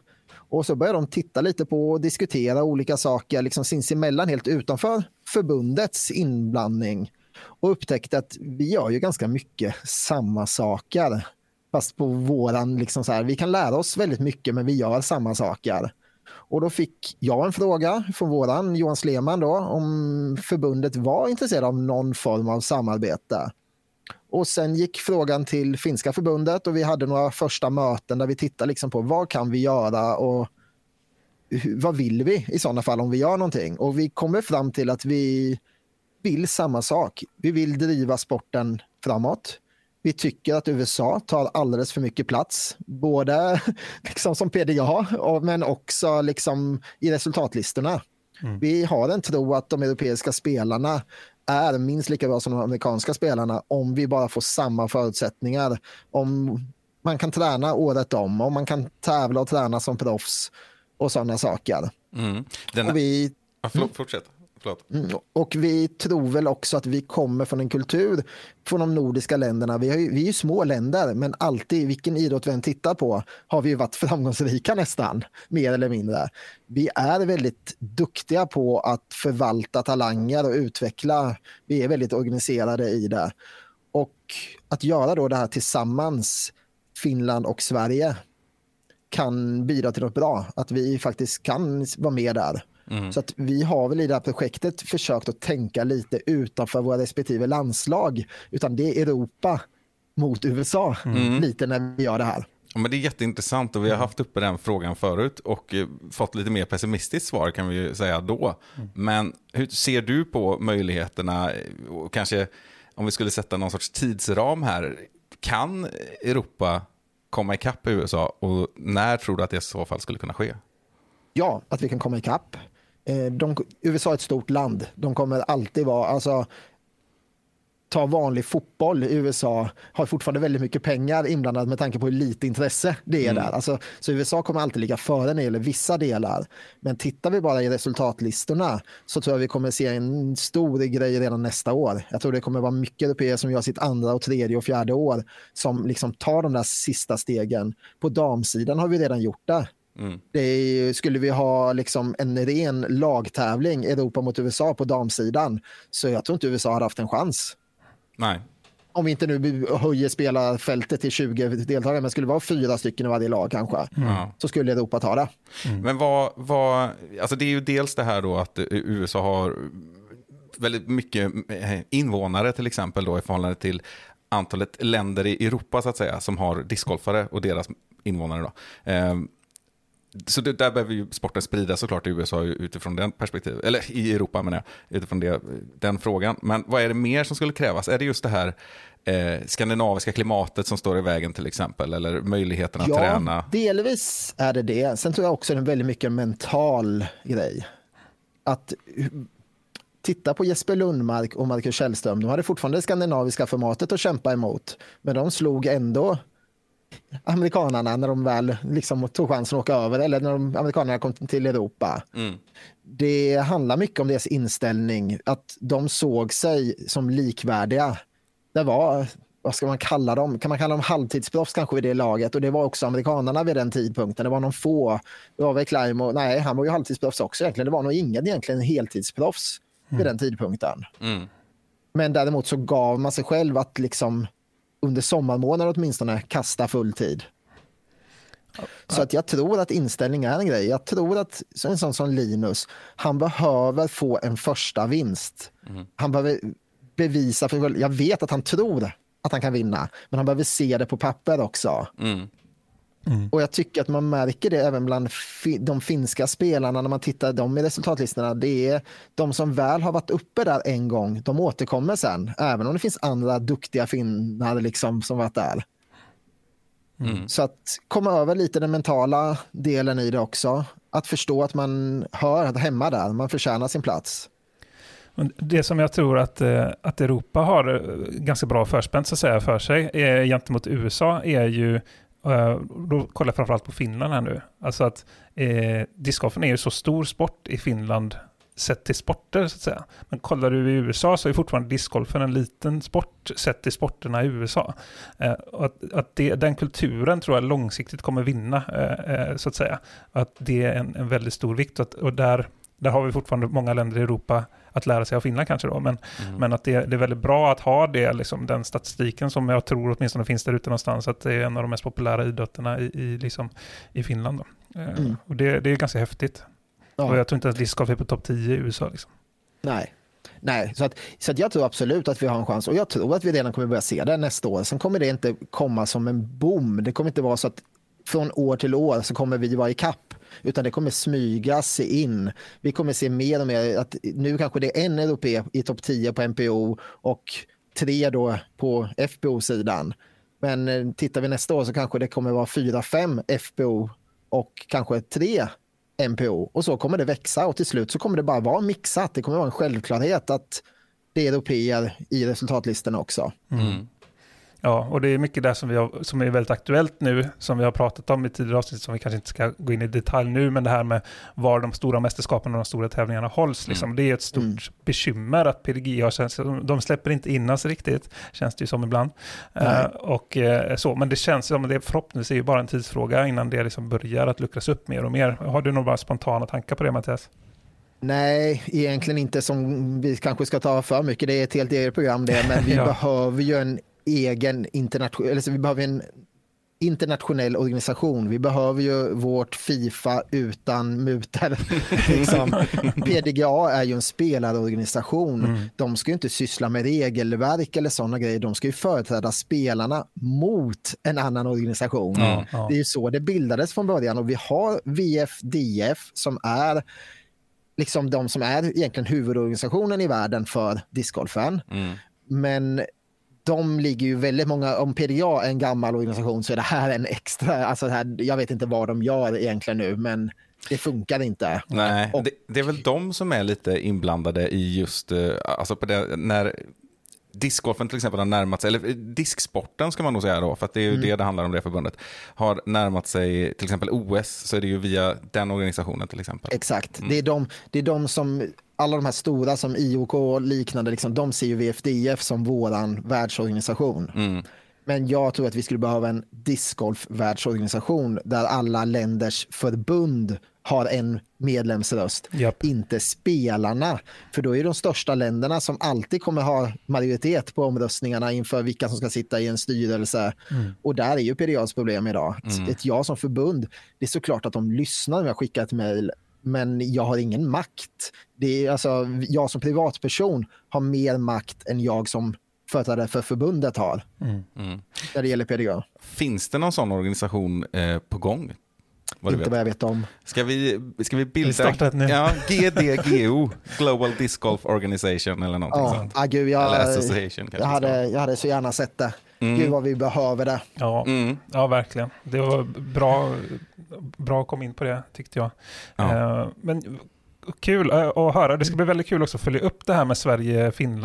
Och så började de titta lite på och diskutera olika saker liksom sinsemellan helt utanför förbundets inblandning och upptäckte att vi gör ju ganska mycket samma saker. Fast på våran, liksom så här, vi kan lära oss väldigt mycket men vi gör samma saker. Och då fick jag en fråga från våran Johan Sleman då om förbundet var intresserad av någon form av samarbete. Och sen gick frågan till finska förbundet och vi hade några första möten där vi tittade liksom på vad kan vi göra och vad vill vi i sådana fall om vi gör någonting. Och vi kommer fram till att vi vill samma sak. Vi vill driva sporten framåt. Vi tycker att USA tar alldeles för mycket plats, både liksom som PDA men också liksom i resultatlistorna. Vi har en tro att de europeiska spelarna är minst lika bra som de amerikanska spelarna om vi bara får samma förutsättningar. Om man kan träna året om, om man kan tävla och träna som proffs och sådana saker. Mm. Den, Och vi ja, förlåt, Fortsätt. Förlåt. Mm, Och vi tror väl också att vi kommer från en kultur från de nordiska länderna. Vi, ju, vi är ju små länder, men alltid, vilken idrott vi än tittar på, har vi ju varit framgångsrika nästan, mer eller mindre. Vi är väldigt duktiga på att förvalta talanger och utveckla. Vi är väldigt organiserade i det. Och att göra då det här tillsammans, Finland och Sverige, kan bidra till något bra. Att vi faktiskt kan vara med där. Så att vi har väl i det här projektet försökt att tänka lite utanför våra respektive landslag. Utan det är Europa mot USA lite när vi gör det här. Ja, men det är jätteintressant och vi har haft uppe den frågan förut och eh, fått lite mer pessimistiskt svar kan vi ju säga då. Men hur ser du på möjligheterna och kanske om vi skulle sätta någon sorts tidsram här. Kan Europa komma ikapp USA och när tror du att det i så fall skulle kunna ske? Ja, att vi kan komma ikapp. Eh, De, USA är ett stort land. De kommer alltid vara... Alltså, ta vanlig fotboll i USA har fortfarande väldigt mycket pengar inblandat med tanke på hur lite intresse det är där. Alltså, så USA kommer alltid ligga före när det gäller vissa delar. Men tittar vi bara i resultatlistorna så tror jag vi kommer se en stor grej redan nästa år. Jag tror det kommer vara mycket europeer som gör sitt andra och tredje och fjärde år som liksom tar de där sista stegen. På damsidan har vi redan gjort det. Det är, skulle vi ha liksom en ren lagtävling, Europa mot USA på damsidan, så jag tror inte USA hade haft en chans. Nej. Om vi inte nu höjer spelarfältet till 20 deltagare, men skulle det vara fyra stycken i varje lag kanske, Ja. så skulle Europa ta det. Men vad, vad, alltså det är ju dels det här då att USA har väldigt mycket eh, invånare till exempel då i förhållande till antalet länder i Europa så att säga som har discgolfare och deras invånare då. Så det, där behöver ju sporten spridas såklart i USA utifrån den perspektivet, eller i Europa menar jag, utifrån det, den frågan. Men vad är det mer som skulle krävas? Är det just det här eh, skandinaviska klimatet som står i vägen till exempel, eller möjligheten att Ja, träna? delvis är det det. Sen tror jag också det är en väldigt mycket mental grej. Att titta på Jesper Lundmark och Marcus Källström. De hade fortfarande det skandinaviska formatet att kämpa emot, men de slog ändå amerikanarna när de väl liksom tog chansen att åka över eller när de, amerikanerna kom till Europa. Det handlar mycket om deras inställning, att de såg sig som likvärdiga. Det var, vad ska man kalla dem? Kan man kalla dem halvtidsproffs kanske vid det laget? Och det var också amerikanerna vid den tidpunkten. Det var någon få. Det var väl Climo, nej han var ju halvtidsproffs också egentligen. Det var nog ingen egentligen heltidsproffs vid den tidpunkten. Mm. Men däremot så gav man sig själv att liksom under sommarmånader åtminstone kasta full tid. Så att jag tror att inställning är en grej. Jag tror att en sån som Linus, han behöver få en första vinst. Han behöver bevisa, för jag vet att han tror att han kan vinna, men han behöver se det på papper också. Mm. Och jag tycker att man märker det även bland fi de finska spelarna när man tittar dem i resultatlistorna. Det är de som väl har varit uppe där en gång, de återkommer sen. Även om det finns andra duktiga finnar liksom som varit där. Mm. Så att komma över lite den mentala delen i det också. Att förstå att man hör hemma där, man förtjänar sin plats. Det som jag tror att, eh, att Europa har eh, ganska bra förspänt så att säga, för sig är, gentemot USA är ju, eh, då kollar jag framförallt på Finland här nu, alltså att eh, discgolfen är ju så stor sport i Finland sett till sporter så att säga. Men kollar du i USA så är fortfarande discgolfen en liten sport sett till sporterna i USA. Eh, och att att det, den kulturen tror jag långsiktigt kommer vinna eh, eh, så att säga. Att det är en, en väldigt stor vikt och, att, och där, där har vi fortfarande många länder i Europa att lära sig av Finland kanske då, men, men att det, det är väldigt bra att ha det, liksom, den statistiken som jag tror åtminstone finns där ute någonstans, att det är en av de mest populära idrotterna i, i, liksom, i Finland. Då. Eh, Mm. Och det, det är ganska häftigt. Och Ja, jag tror inte att discgolf är på topp 10 i USA. Liksom. nej. Nej, så, att, så att jag tror absolut att vi har en chans och jag tror att vi redan kommer börja se det nästa år. Sen kommer det inte komma som en boom. Det kommer inte vara så att från år till år så kommer vi vara i kapp utan det kommer smygas in. Vi kommer se mer och mer att nu kanske det är en europé i topp 10 på NPO och tre då på FPO-sidan. Men eh, tittar vi nästa år så kanske det kommer vara fyra, fem FPO och kanske tre NPO och så kommer det växa och till slut så kommer det bara vara mixat. Det kommer vara en självklarhet att det är europeer i resultatlistorna också. Mm. Ja, och det är mycket där som, vi har, som är väldigt aktuellt nu, som vi har pratat om i tidigare avsnitt, som vi kanske inte ska gå in i detalj nu, men det här med var de stora mästerskapen och de stora tävlingarna hålls. Liksom. Det är ett stort Mm. bekymmer att PDG har de släpper inte in oss riktigt, känns det ju som ibland. Eh, och, eh, så, men det känns som det förhoppningsvis är ju bara en tidsfråga innan det liksom börjar att luckras upp mer och mer. Har du några spontana tankar på det Mattias? Nej, egentligen inte som vi kanske ska ta för mycket. Det är ett helt eget program det, men vi Ja. behöver ju en egen internationell, eller så vi behöver en internationell organisation. Vi behöver ju vårt Fifa utan mutor. liksom. PDGA är ju en spelarorganisation. De ska ju inte syssla med regelverk eller sådana grejer. De ska ju företräda spelarna mot en annan organisation. Ja. Det är ju så det bildades från början och vi har VFDF som är liksom de som är egentligen huvudorganisationen i världen för discgolfen. Mm. Men de ligger ju väldigt många, om PDA är en gammal organisation så är det här en extra, alltså här, jag vet inte vad de gör egentligen nu men det funkar inte. Nej, Och- det, det är väl de som är lite inblandade i just, eh, alltså på det, när discgolfen till exempel har närmat sig, eller eh, disksporten ska man nog säga då, för att det är ju Mm. det det handlar om det förbundet, har närmat sig till exempel OS, så är det ju via den organisationen till exempel. Exakt, det, är de, det är de som, alla de här stora som IOK och liknande, liksom, de ser ju VFDF som våran världsorganisation. Mm. Men jag tror att vi skulle behöva en discgolf-världsorganisation där alla länders förbund har en medlemsröst, Japp. inte spelarna. För då är det de största länderna som alltid kommer ha majoritet på omröstningarna inför vilka som ska sitta i en styrelse. Och där är ju PDAs problem idag. Ett- Ett jag som förbund, det är såklart att de lyssnar om jag skickar ett mejl men jag har ingen makt. Det är alltså, jag som privatperson har mer makt än jag som företrädare för förbundet har Mm. Mm. när det gäller PDA. Finns det någon sån organisation eh, på gång? Vad Inte vet? vad jag vet om. Ska vi, ska vi bilda... Vi startar ett nu. Ja, GDGO, Global Disc Golf Organization eller någonting Ja, sånt. ah, gud, jag, Eller association jag, hade, jag hade så gärna sett det. Gud vad vi behöver det. Ja, Mm. ja, verkligen. Det var bra, bra att komma in på det, tyckte jag. Ja. Eh, men kul eh, att höra. Det ska bli väldigt kul också att följa upp det här med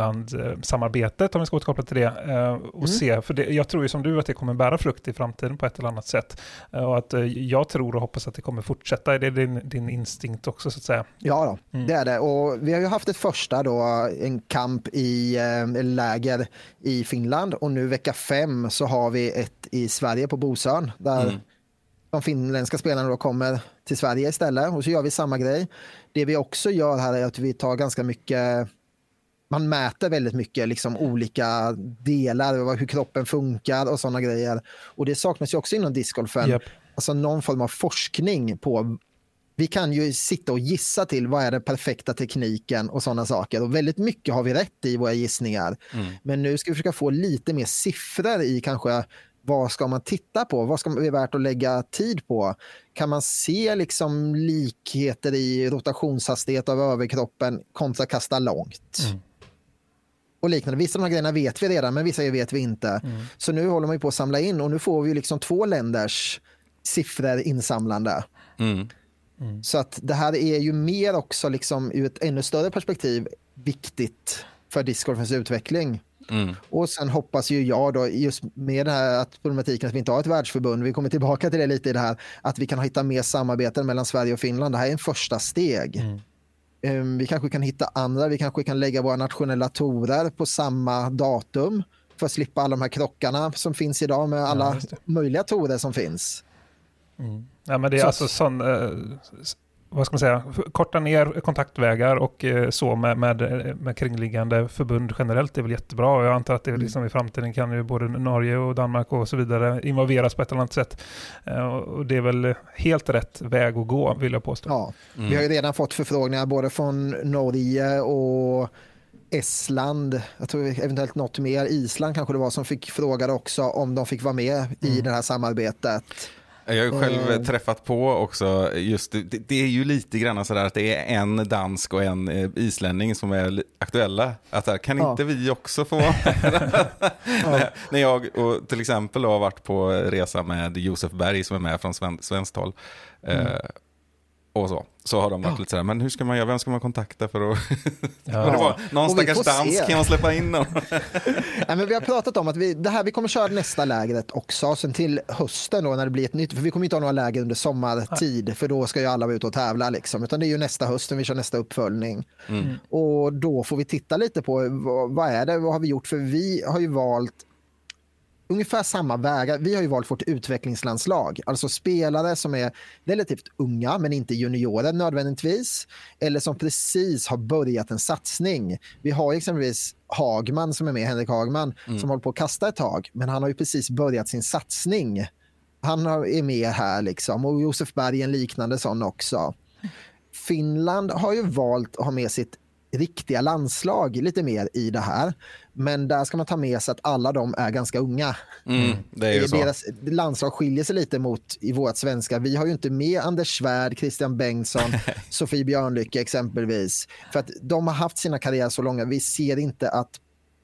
Sverige-Finland-samarbetet, om vi ska återkoppla till det. eh, Och Mm. se, för det, jag tror ju som du att det kommer bära frukt i framtiden på ett eller annat sätt. Eh, Och att jag tror och hoppas att det kommer fortsätta. Det är din, din instinkt också, så att säga. Ja, då, Mm. det är det. Och vi har ju haft ett första då, en kamp i läger i Finland och nu vecka fem så har vi ett i Sverige på Bosön där Mm. De finländska spelarna då kommer till Sverige istället och så gör vi samma grej. Det vi också gör här är att vi tar ganska mycket man mäter väldigt mycket liksom olika delar, hur kroppen funkar och sådana grejer. Och det saknas ju också inom discgolfen. Japp. alltså någon form av forskning på vi kan ju sitta och gissa till vad är den perfekta tekniken och sådana saker. Och väldigt mycket har vi rätt i våra gissningar. Mm. Men nu ska vi försöka få lite mer siffror i kanske vad ska man titta på? Vad ska det vara värt att lägga tid på? Kan man se liksom likheter i rotationshastighet av överkroppen kontra kasta långt? Mm. Och liknande. Vissa av de här grejerna vet vi redan, men vissa vet vi inte. Mm. Så nu håller man ju på att samla in och nu får vi liksom två länders siffror insamlande. Mm. Så att det här är ju mer också liksom ur ett ännu större perspektiv viktigt för discgolfens utveckling. Mm. Och sen hoppas ju jag då, just med det här att problematiken att vi inte har ett världsförbund, vi kommer tillbaka till det lite i det här, att vi kan hitta mer samarbeten mellan Sverige och Finland. Det här är en första steg. Mm. Um, vi kanske kan hitta andra, vi kanske kan lägga våra nationella torer på samma datum för att slippa alla de här krockarna som finns idag med alla det. möjliga torer som finns. Ja, men det är Så- alltså sån, eh, vad ska man säga, korta ner kontaktvägar och eh, så med, med, eh, med kringliggande förbund generellt är väl jättebra. Och jag antar att det är liksom i framtiden kan ju både Norge och Danmark och så vidare involveras på ett eller annat sätt. Eh, och det är väl helt rätt väg att gå vill jag påstå. Ja. Mm. Vi har ju redan fått förfrågningar både från Norge och Estland, jag tror eventuellt något mer, Island kanske det var som fick frågade också om de fick vara med i det här samarbetet. Jag har själv Eh. träffat på också, just det, det är ju lite grann sådär att det är en dansk och en eh, islänning som är aktuella. Att där, kan Ja. inte vi också få vara med? när, när jag och till exempel har varit på resa med Josef Berg som är med från sven, svenskt håll. Eh, och så. Så har de varit lite sådär, men hur ska man göra, vem ska man kontakta för att... Ja. Men det var, någon stackars dansk, kan man släppa in dem? Nej, men vi har pratat om att vi, det här, vi kommer köra nästa lägret också, sen till hösten då när det blir ett nytt, för vi kommer inte ha några läger under sommartid, för då ska ju alla vara ute och tävla liksom, utan det är ju nästa höst när vi kör nästa uppföljning. Mm. Och då får vi titta lite på vad, vad är det, vad har vi gjort, för vi har ju valt ungefär samma vägar. Vi har ju valt vårt utvecklingslandslag, alltså spelare som är relativt unga men inte juniorer nödvändigtvis, eller som precis har börjat en satsning. Vi har exempelvis Hagman som är med, Henrik Hagman, som håller på att kasta ett tag, men han har ju precis börjat sin satsning. Han är med här liksom och Josef Berg är en liknande sån också. Finland har ju valt att ha med sitt riktiga landslag lite mer i det här. Men där ska man ta med sig att alla de är ganska unga. Mm, det är ju så. Deras landslag skiljer sig lite mot i vårt svenska. Vi har ju inte med Anders Svärd, Christian Bengtsson, Sofie Björnlycke exempelvis. För att de har haft sina karriärer så långa. Vi ser inte att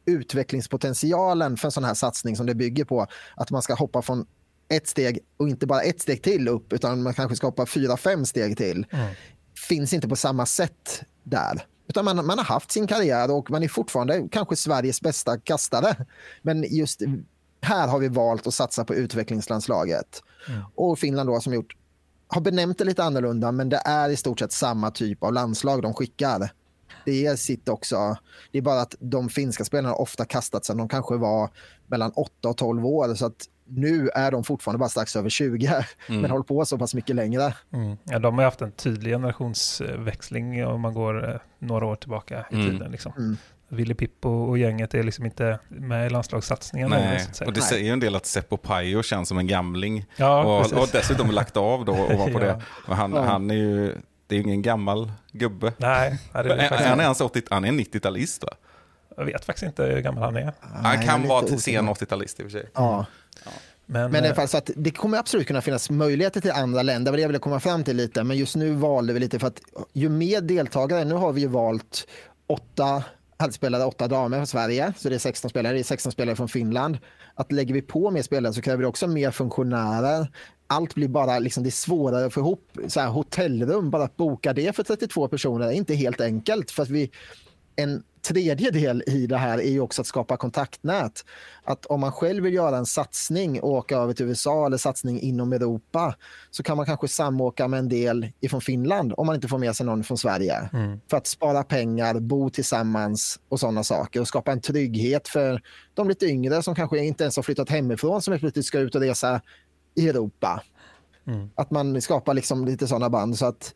utvecklingspotentialen för en sån här satsning som det bygger på, att man ska hoppa från ett steg och inte bara ett steg till upp, utan man kanske ska hoppa fyra, fem steg till, finns inte på samma sätt där. Utan man, man har haft sin karriär och man är fortfarande kanske Sveriges bästa kastare. Men just här har vi valt att satsa på utvecklingslandslaget. Och Finland då som gjort, har benämnt det lite annorlunda, men det är i stort sett samma typ av landslag de skickar. Det är sitt också. Det är bara att de finska spelarna ofta kastat sedan de kanske var mellan 8 och 12 år. Så att nu är de fortfarande bara strax över 20, men håller på så pass mycket längre. Mm. Ja, de har haft en tydlig generationsväxling om man går eh, några år tillbaka i Mm. tiden. Liksom. Mm. Ville Pippo och gänget är liksom inte med i landslagssatsningen. Nej, så och det Nej. säger ju en del att Seppo Pajo känns som en gamling. Ja, och, och dessutom lagt av då ovanpå Ja. det. Och han, Ja. han är ju, det är ju ingen gammal gubbe. Nej, nej, det är det faktiskt han, är inte. ens 80, han är en 90-talist va? jag vet faktiskt inte hur gammal han är. Nej, Han är kan vara sen 80-talist i och för sig. Ja. Men, Men i eh, alla fall så att det kommer absolut kunna finnas möjligheter till andra länder. Det jag ville komma fram till lite. Men just nu valde vi lite för att ju mer deltagare, nu har vi ju valt åtta herrspelare, åtta damer från Sverige. Så det är 16 spelare, det är 16 spelare från Finland. Att lägger vi på mer spelare så kräver det också mer funktionärer. Allt blir bara, liksom, det är svårare att få ihop så här, hotellrum. Bara att boka det för 32 personer är inte helt enkelt. För att vi, en tredje del i det här är ju också att skapa kontaktnät. Att om man själv vill göra en satsning och åka över till USA eller satsning inom Europa så kan man kanske samåka med en del ifrån Finland om man inte får med sig någon från Sverige. Mm. För att spara pengar, bo tillsammans och sådana saker och skapa en trygghet för de lite yngre som kanske inte ens har flyttat hemifrån som plötsligt ska ut och resa i Europa. Mm. Att man skapar liksom lite sådana band så att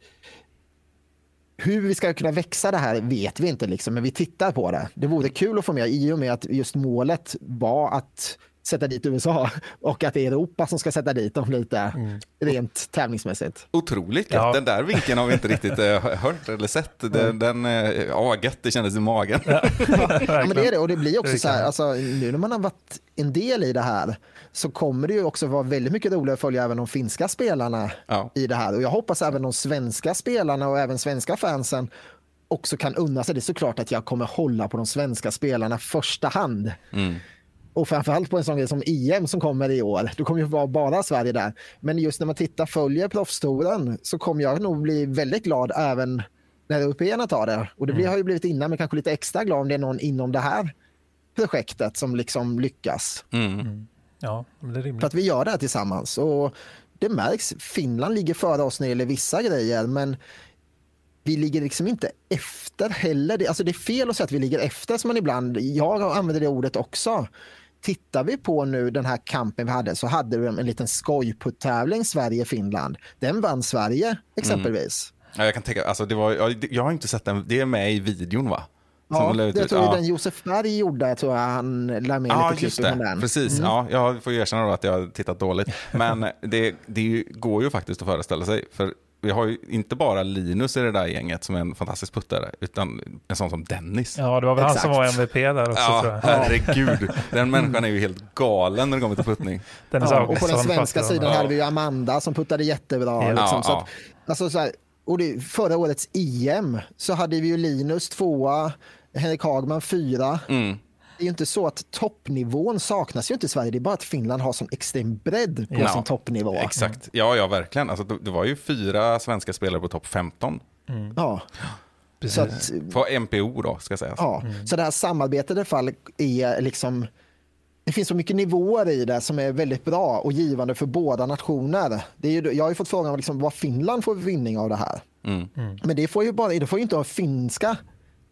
hur vi ska kunna växa det här vet vi inte, liksom, men vi tittar på det. Det vore kul att få med i och med att just målet var att sätta dit USA och att det är Europa som ska sätta dit dem lite Mm. rent tävlingsmässigt. Otroligt. Ja. Den där vinkeln har vi inte riktigt eh, hört eller sett. Den, den, eh, ja, gött det kändes i magen. Ja, men det är det och det blir också Det så här, alltså, nu när man har varit en del i det här så kommer det ju också vara väldigt mycket roligare att följa även de finska spelarna Ja. i det här och jag hoppas även de svenska spelarna och även svenska fansen också kan unna sig. Det är såklart att jag kommer hålla på de svenska spelarna första hand. Mm. Och framförallt på en sån grej som EM som kommer i år. Då kommer ju vara bara Sverige där. Men just när man tittar följer proffstouren så kommer jag nog bli väldigt glad även när européerna tar det. Och det blir, har ju blivit innan, men kanske lite extra glad om det är någon inom det här projektet som liksom lyckas. Mm. Ja, men det är För rimligt. att vi gör det här tillsammans. Och det märks, Finland ligger före oss när det gäller vissa grejer, men vi ligger liksom inte efter heller. Det, alltså det är fel att säga att vi ligger efter som man ibland, jag använder det ordet också. Tittar vi på nu den här kampen vi hade så hade vi en liten skojputtävling Sverige-Finland. Den vann Sverige exempelvis. Ja, jag kan tänka, alltså det var, jag, jag har inte sett den, det är med i videon va? Ja, det tror jag ja. den Josef Berg gjorde, jag tror jag han la med Ja, lite klipp den. Precis. Mm. Ja, jag får ju erkänna att jag har tittat dåligt. Men det, det går ju faktiskt att föreställa sig. För vi har ju inte bara Linus i det där gänget som är en fantastisk puttare, utan en sån som Dennis. Ja, det var väl han som var. MVP där också tror Ja, jag. herregud. Den människan är ju helt galen när det kommer till puttning. Dennis Ja, och på den svenska sidan Ja. hade vi ju Amanda som puttade jättebra. Ja. Liksom, så att, alltså, så här, och det, förra årets EM så hade vi ju Linus tvåa, Henrik Hagman fyra. Mm. Det är ju inte så att toppnivån saknas ju inte i Sverige. Det är bara att Finland har sån extrem bredd på Ja, sin toppnivå. Exakt. Ja, ja, verkligen. Alltså, det, var ju fyra svenska spelare på topp 15. Ja, Precis. så, att, På MPO då, ska sägas. ja. så det här samarbetet i alla fall är liksom det finns så mycket nivåer i det som är väldigt bra och givande för båda nationer. Det är ju, jag har ju fått frågan liksom, vad Finland får för vinning av det här. Mm. Men det får ju bara, det får ju inte ha finska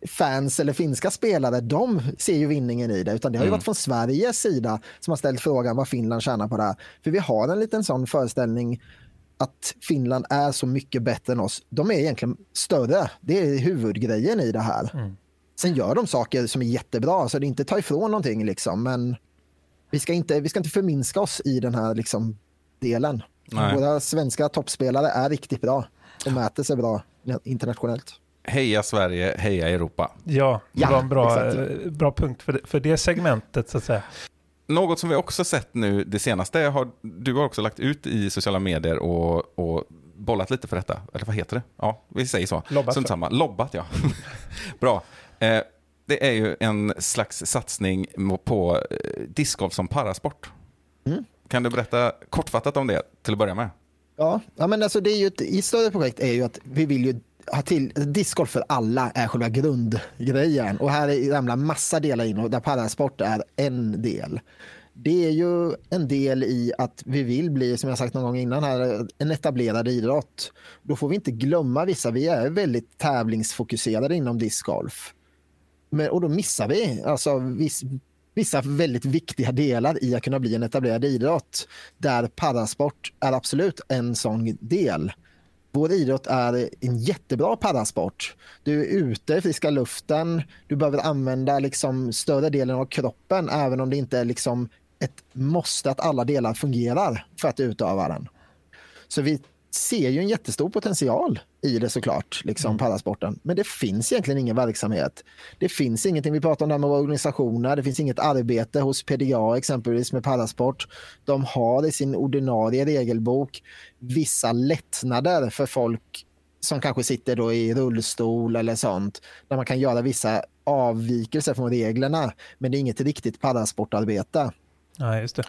fans eller finska spelare. De ser ju vinningen i det. Utan det har ju varit från Sveriges sida som har ställt frågan vad Finland tjänar på det här. För vi har en liten sån föreställning att Finland är så mycket bättre än oss. De är egentligen större. Det är huvudgrejen i det här. Sen gör de saker som är jättebra, så det inte tar ifrån någonting. Liksom. Men vi ska, inte, vi ska inte förminska oss i den här liksom, delen. Nej. Våra svenska toppspelare är riktigt bra och mäter sig bra internationellt. Heja Sverige, heja Europa. Ja, det Ja, var en bra, exakt. eh, bra punkt för det, för det segmentet så att säga. Något som vi också sett nu det senaste, har, du har också lagt ut i sociala medier och, och bollat lite för detta. Eller vad heter det? Ja, vi säger så. Lobbat, samma. Lobbat, ja. Bra. Eh, det är ju en slags satsning på eh, discgolf som parasport. Mm. Kan du berätta kortfattat om det till att börja med? Ja, ja men alltså det är ju ett, i större projekt är ju att vi vill ju ha till, discgolf för alla är själva grundgrejen och här ramlar massa delar in och där parasport är en del. Det är ju en del i att vi vill bli, som jag sagt någon gång innan här, en etablerad idrott. Då får vi inte glömma vissa, vi är väldigt tävlingsfokuserade inom discgolf. Men, och då missar vi alltså viss, vissa väldigt viktiga delar i att kunna bli en etablerad idrott. Där parasport är absolut en sån del. Vår idrott är en jättebra parasport. Du är ute i friska luften, du behöver använda liksom större delen av kroppen även om det inte är liksom ett måste att alla delar fungerar för att utöva den. Så vi ser ju en jättestor potential i det såklart, liksom parasporten. Men det finns egentligen ingen verksamhet. Det finns ingenting, vi pratar om det här med organisationer, det finns inget arbete hos PDA exempelvis med parasport. De har i sin ordinarie regelbok vissa lättnader för folk som kanske sitter då i rullstol eller sånt, där man kan göra vissa avvikelser från reglerna. Men det är inget riktigt parasportarbete. Nej, just det.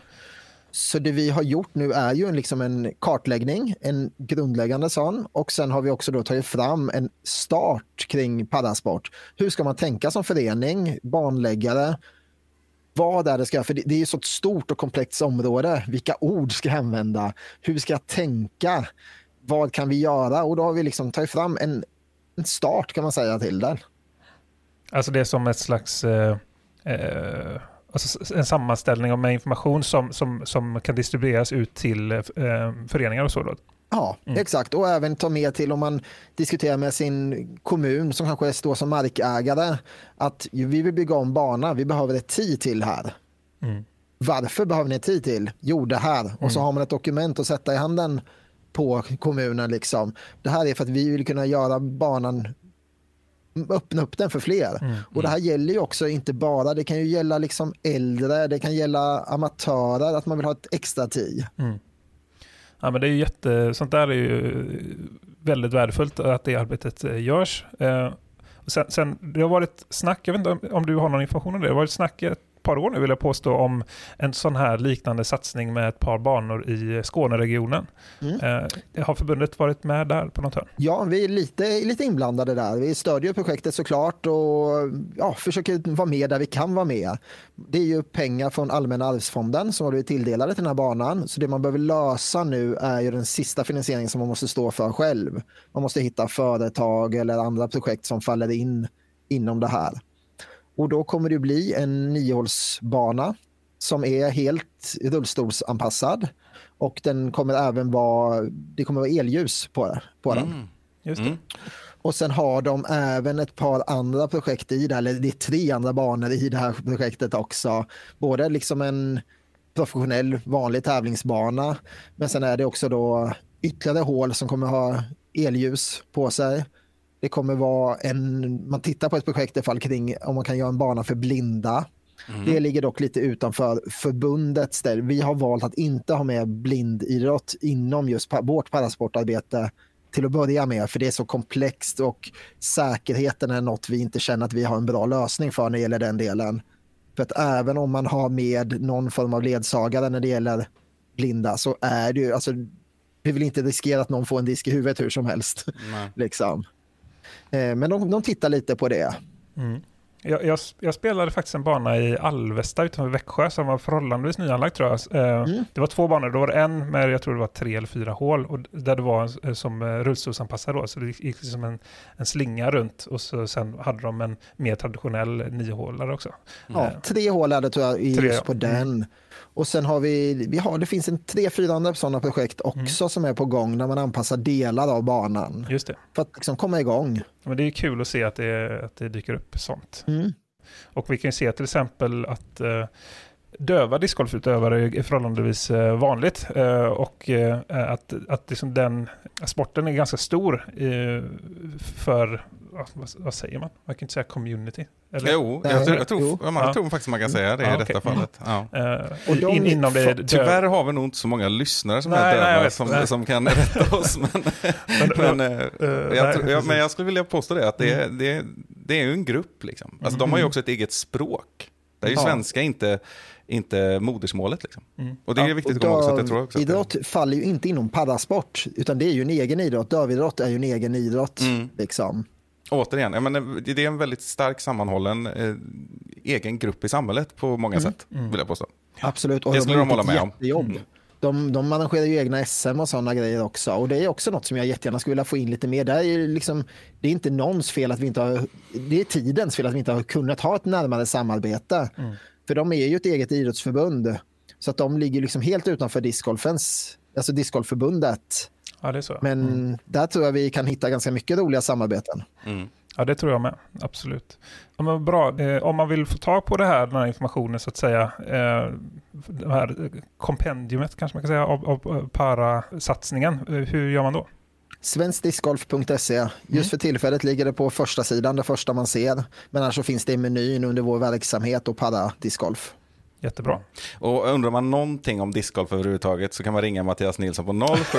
Så det vi har gjort nu är ju en, liksom en kartläggning, en grundläggande sån. Och sen har vi också då tagit fram en start kring parasport. Hur ska man tänka som förening, banläggare? Vad är det ska För det, är ju så ett stort och komplext område. Vilka ord ska jag använda? Hur ska jag tänka? Vad kan vi göra? Och då har vi liksom tagit fram en, en start kan man säga till den. Alltså det är som ett slags eh, eh, alltså en sammanställning med information som, som, som kan distribueras ut till eh, föreningar och så. Då. Ja, exakt. Och även ta med till om man diskuterar med sin kommun som kanske står som markägare att vi vill bygga om bana, vi behöver ett tid till här. Mm. Varför behöver ni tid till? Jo, det här. Och så har man ett dokument att sätta i handen på kommunen. Liksom. Det här är för att vi vill kunna göra banan öppna upp den för fler. Och det här gäller ju också inte bara, det kan ju gälla liksom äldre, det kan gälla amatörer, att man vill ha ett extra tid. Ja, men det är ju jätte, sånt där är ju väldigt värdefullt att det arbetet eh, görs. Eh, sen, sen, det har varit snack, jag vet inte om, om du har någon information om det, det har varit snack par år nu vill jag påstå om en sån här liknande satsning med ett par banor i Skåneregionen. Mm. Eh, har förbundet varit med där på något hörn? Ja, vi är lite, lite inblandade där. Vi stödjer projektet såklart och ja, försöker vara med där vi kan vara med. Det är ju pengar från Allmänna arvsfonden som har blivit tilldelade till den här banan. Så det man behöver lösa nu är ju den sista finansieringen som man måste stå för själv. Man måste hitta företag eller andra projekt som faller in inom det här. Och då kommer det bli en niohålsbana som är helt rullstolsanpassad. Och den kommer även vara, det kommer vara elljus på, på den. Just det. Och sen har de även ett par andra projekt i det, eller det är tre andra banor i det här projektet också. Både liksom en professionell vanlig tävlingsbana, men sen är det också då ytterligare hål som kommer ha elljus på sig. Det kommer vara en, man tittar på ett projekt i fall kring om man kan göra en bana för blinda. Det ligger dock lite utanför förbundets del. Vi har valt att inte ha med blindidrott inom just vårt parasportarbete till att börja med, för det är så komplext och säkerheten är något vi inte känner att vi har en bra lösning för när det gäller den delen. För att även om man har med någon form av ledsagare när det gäller blinda så är det ju, alltså, vi vill inte riskera att någon får en disk i huvudet hur som helst. liksom. Eh, Men de, de tittar lite på det. Jag, jag, jag spelade faktiskt en bana i Alvesta utanför Växjö som var förhållandevis nyanlagd tror jag. Eh, Det var två banor, då var det en med jag tror det var tre eller fyra hål och där det var eh, som rullstolsanpassad då, så det gick liksom en, en slinga runt och så, sen hade de en mer traditionell niohålare också. Ja, tre hål det tror jag just på den. Och sen har vi, vi har, det finns en tre, fyra andra sådana projekt Mm. också som är på gång när man anpassar delar av banan Just det. för att liksom komma igång. Men det är kul att se att det, att det dyker upp sånt. Mm. Och vi kan ju se till exempel att eh, döva discgolfutövare är förhållandevis eh, vanligt eh, och att, att liksom den sporten är ganska stor för, vad säger man? Man kan inte säga community. Eller? Jo, Nej, jag, tror- jag, tror, jo. ja, man Ja. tror faktiskt man kan säga det Ja, i okej. detta fallet. Ja. Och de- in, inom det Tyvärr har vi nog inte så många lyssnare som Nej, är nej, jag döva vet. som, Nej. som kan rätta oss. Men, men, eh, nej, jag, tror- ja, precis. men jag skulle vilja påstå det, att det, är- det, det är ju en grupp. Liksom. Alltså, De har ju också ett eget språk. Där är ju Ja. svenska inte, inte modersmålet. Liksom. Mm. Och det är Ja, viktigt att komma ihåg. Så att jag tror också att det- faller ju inte inom parasport utan det är ju en egen idrott. Dövidrott är ju en egen idrott. Mm. Liksom. Återigen, jag menar, det är en väldigt stark sammanhållen eh, egen grupp i samhället på många sätt, vill jag påstå. Absolut, och Det de skulle de gjort hålla med om. jättejobb. Mm. De, de arrangerar ju egna SM och sådana grejer också. Och det är också något som jag jättegärna skulle vilja få in lite mer. Det är, ju liksom, det är inte någons fel att vi inte har, det är tidens fel att vi inte har kunnat ha ett närmare samarbete. För de är ju ett eget idrottsförbund. Så att de ligger liksom helt utanför discgolfens, alltså discgolfförbundet. Ja, det är så. Men där tror jag vi kan hitta ganska mycket roliga samarbeten. Mm. Ja, det tror jag med. Absolut. Ja, men bra. Eh, om man vill få tag på det här, den här informationen så att säga, eh, det här kompendiumet kanske man kan säga, av, av parasatsningen, eh, hur gör man då? Svenskdiscgolf.se. Just för tillfället ligger det på första sidan, det första man ser. Men annars så finns det i menyn under vår verksamhet och para discgolf. Jättebra. Och undrar man någonting om discgolf överhuvudtaget så kan man ringa Mattias Nilsson på 07.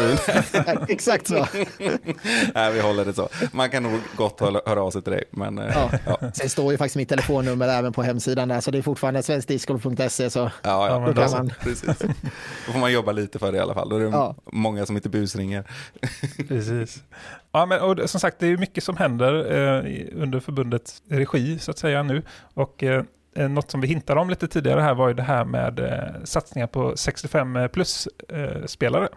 Exakt så. Nej, vi håller det så. Man kan nog gott höra, höra av sig till dig. Men, eh, Ja. ja. Sen står ju faktiskt mitt telefonnummer även på hemsidan där, så det är fortfarande svenskdiscgolf.se. Så Ja, Ja, då kan då- man, precis. Då får man jobba lite för det i alla fall. Då är det Ja. många som inte busringer. Precis. Ja, men, och som sagt, det är ju mycket som händer eh, under förbundets regi så att säga nu. Och eh, något som vi hintade om lite tidigare här var ju det här med eh, satsningar på 65 plus eh, spelare.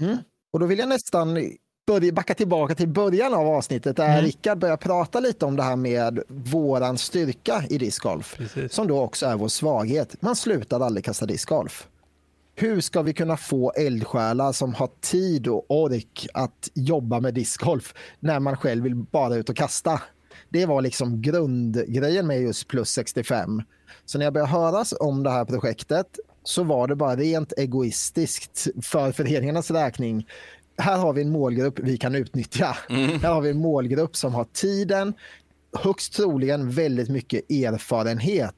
mm. Och då vill jag nästan börja, backa tillbaka till början av avsnittet där Mm. Rickard börjar prata lite om det här med våran styrka i discgolf. Precis. som då också är vår svaghet. Man slutar aldrig kasta discgolf. Hur ska vi kunna få eldsjälar som har tid och ork att jobba med discgolf när man själv vill bara ut och kasta? Det var liksom grundgrejen med just plus 65. Så när jag började höras om det här projektet så var det bara rent egoistiskt för föreningarnas räkning. Här har vi en målgrupp vi kan utnyttja. Här har vi en målgrupp som har tiden, högst troligen väldigt mycket erfarenhet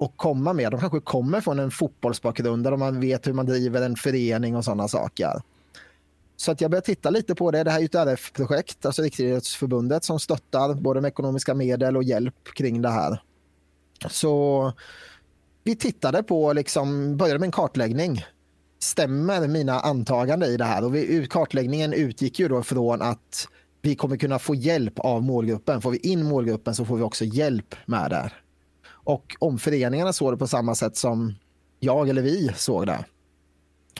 att komma med. De kanske kommer från en fotbollsbakgrund där man vet hur man driver en förening och sådana saker. Så att jag började titta lite på det. Det här är ett RF-projekt, alltså Riksidrottsförbundet som stöttar både med ekonomiska medel och hjälp kring det här. Så vi tittade på, liksom, började med en kartläggning. Stämmer mina antaganden i det här? Och vi, kartläggningen utgick ju då från att vi kommer kunna få hjälp av målgruppen. Får vi in målgruppen så får vi också hjälp med det. Och om föreningarna såg det på samma sätt som jag eller vi såg det.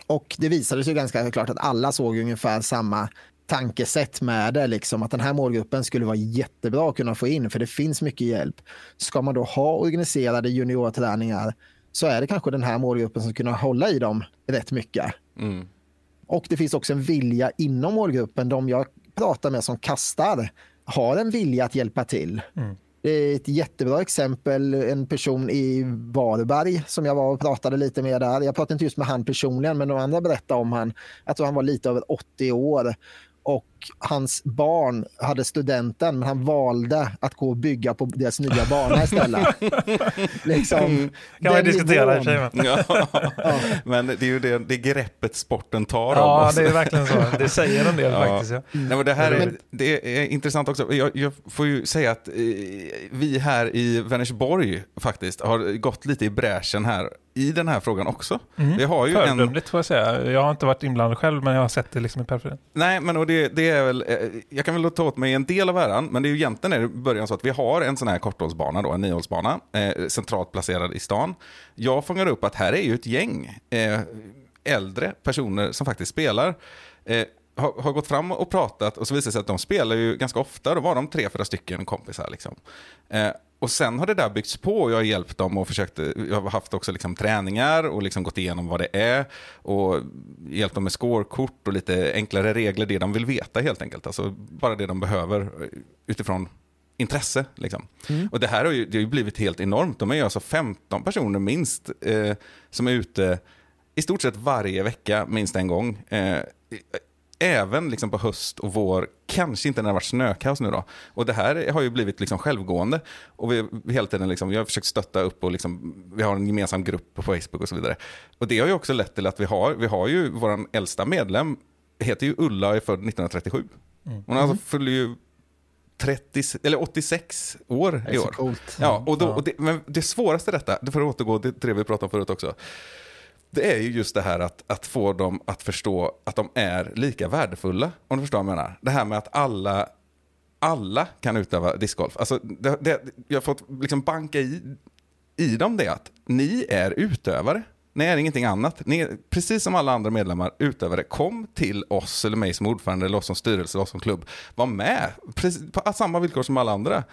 Och det visade sig ganska klart att alla såg ungefär samma tankesätt med det, liksom, att den här målgruppen skulle vara jättebra att kunna få in, för det finns mycket hjälp. Ska man då ha organiserade juniorträningar så är det kanske den här målgruppen som kunna hålla i dem rätt mycket. Mm. Och det finns också en vilja inom målgruppen. De jag pratar med som kastar har en vilja att hjälpa till. Mm. Det är ett jättebra exempel, en person i Varberg som jag var och pratade lite med där. Jag pratade inte just med han personligen, men de andra berättade om han. Jag tror han var lite över 80 år och hans barn hade studenten, men han valde att gå och bygga på deras nya bana istället. liksom, kan man diskutera i och men- Ja. Men det är ju det, det greppet sporten tar av Ja, oss. det är verkligen så. Det säger en del Ja. faktiskt. Ja. Nej, men det här är, Men- det är intressant också. Jag, jag får ju säga att eh, vi här i Vänersborg faktiskt har gått lite i bräschen här i den här frågan också. Vi har ju en... Föredömligt får jag säga. Jag har inte varit inblandad själv, men jag har sett det liksom i periferin. Nej, men och det, det är väl, eh, jag kan väl ta åt mig en del av äran, men det är ju egentligen är det början så att vi har en sån här korthållsbana, då, en niohållsbana, eh, centralt placerad i stan. Jag fångar upp att här är ju ett gäng eh, äldre personer som faktiskt spelar. Eh, har, har gått fram och pratat och så visar det sig att de spelar ju ganska ofta. Då var de tre, fyra stycken kompisar. Liksom. Eh, och sen har det där byggts på och jag har hjälpt dem och försökt, jag har haft också liksom träningar och liksom gått igenom vad det är och hjälpt dem med scorekort och lite enklare regler, det de vill veta helt enkelt. Alltså bara det de behöver utifrån intresse. Liksom. Och det här har ju, det har ju blivit helt enormt. De är ju alltså 15 personer minst eh, som är ute i stort sett varje vecka minst en gång. Eh, även liksom på höst och vår, kanske inte när det har varit snökaos nu då. Och det här har ju blivit liksom självgående. Och vi hela tiden liksom, jag har försökt stötta upp och liksom, vi har en gemensam grupp på Facebook och så vidare. Och det har ju också lett till att vi har, vi har ju vår äldsta medlem, heter ju Ulla och är född 1937. Hon alltså fyller ju 30, eller 86 år i år. coolt. Ja, och, då, och det, men det svåraste detta, det får jag återgå till det vi pratade om förut också, det är ju just det här att, att få dem att förstå att de är lika värdefulla, om du förstår vad jag menar. Det här med att alla, alla kan utöva discgolf. Alltså, det, det, jag har fått liksom banka i, i dem det att ni är utövare. Ni är ingenting annat. Ni är, precis som alla andra medlemmar, utövare, kom till oss eller mig som ordförande, eller oss som styrelse, eller oss som klubb. Var med precis, på samma villkor som alla andra.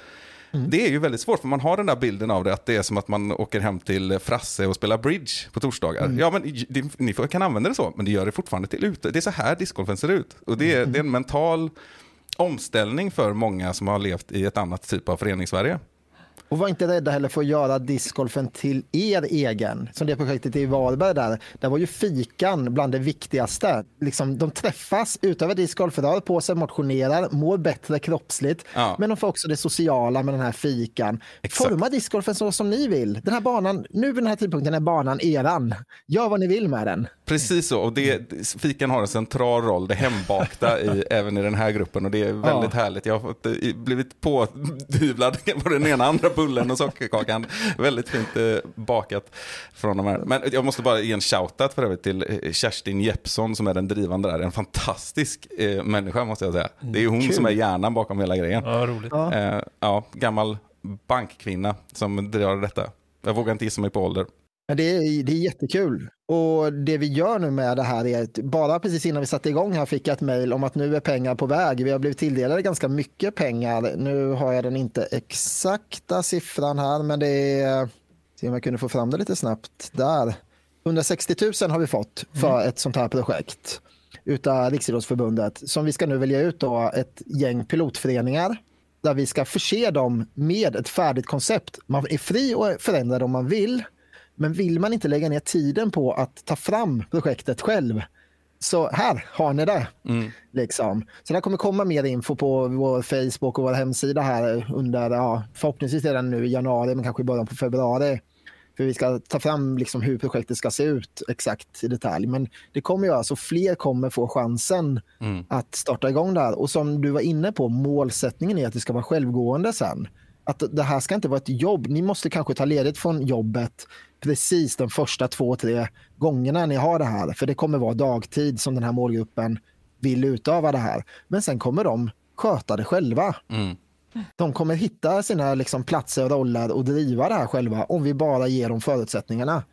Det är ju väldigt svårt, för man har den där bilden av det, att det är som att man åker hem till Frasse och spelar bridge på torsdagar. Ja, men det, ni får, kan använda det så, men det gör det fortfarande till ute. Det är så här discgolfen ser ut. Och det är, det är en mental omställning för många som har levt i ett annat typ av föreningssverige. Och var inte rädda heller för att göra discgolfen till er egen. Som det projektet i Varberg där. Där var ju fikan bland det viktigaste. Liksom, de träffas, utövar discgolf, rör på sig, motionerar, mår bättre kroppsligt. Ja. Men de får också det sociala med den här fikan. Exakt. Forma discgolfen så som ni vill. Den här banan, nu vid den här tidpunkten är banan eran. Gör vad ni vill med den. Precis så, och det, fikan har en central roll, det hembakta i, även i den här gruppen och det är väldigt härligt. Jag har eh, blivit pådyvlad på den ena andra bullen och sockerkakan. väldigt fint eh, bakat från de här. Men jag måste bara ge en shoutout för övrigt till eh, Kerstin Jeppsson som är den drivande där. En fantastisk eh, människa måste jag säga. Det är hon Kul. som är hjärnan bakom hela grejen. Ja, roligt. Ja. Eh, ja, gammal bankkvinna som drar detta. Jag vågar inte gissa mig på ålder. Men det är, det är jättekul. Och det vi gör nu med det här är att bara precis innan vi satte igång här fick jag ett mejl om att nu är pengar på väg. Vi har blivit tilldelade ganska mycket pengar. Nu har jag den inte exakta siffran här, men det är... Se om jag kunde få fram det lite snabbt. Där. 160 000 har vi fått för ett sånt här projekt utav Riksidrottsförbundet som vi ska nu välja ut då ett gäng pilotföreningar där vi ska förse dem med ett färdigt koncept. Man är fri att förändra det om man vill. Men vill man inte lägga ner tiden på att ta fram projektet själv, så här har ni det. Mm. Liksom. Så det kommer komma mer info på vår Facebook och vår hemsida här under, ja, förhoppningsvis redan nu i januari, men kanske i början på februari. För vi ska ta fram liksom hur projektet ska se ut exakt i detalj. Men det kommer göra så fler kommer få chansen Mm. att starta igång där. Och som du var inne på, målsättningen är att det ska vara självgående sen. Att det här ska inte vara ett jobb. Ni måste kanske ta ledigt från jobbet precis de första två, tre gångerna ni har det här. För det kommer vara dagtid som den här målgruppen vill utöva det här. Men sen kommer de sköta det själva. Mm. De kommer hitta sina liksom, platser och roller och driva det här själva om vi bara ger dem förutsättningarna.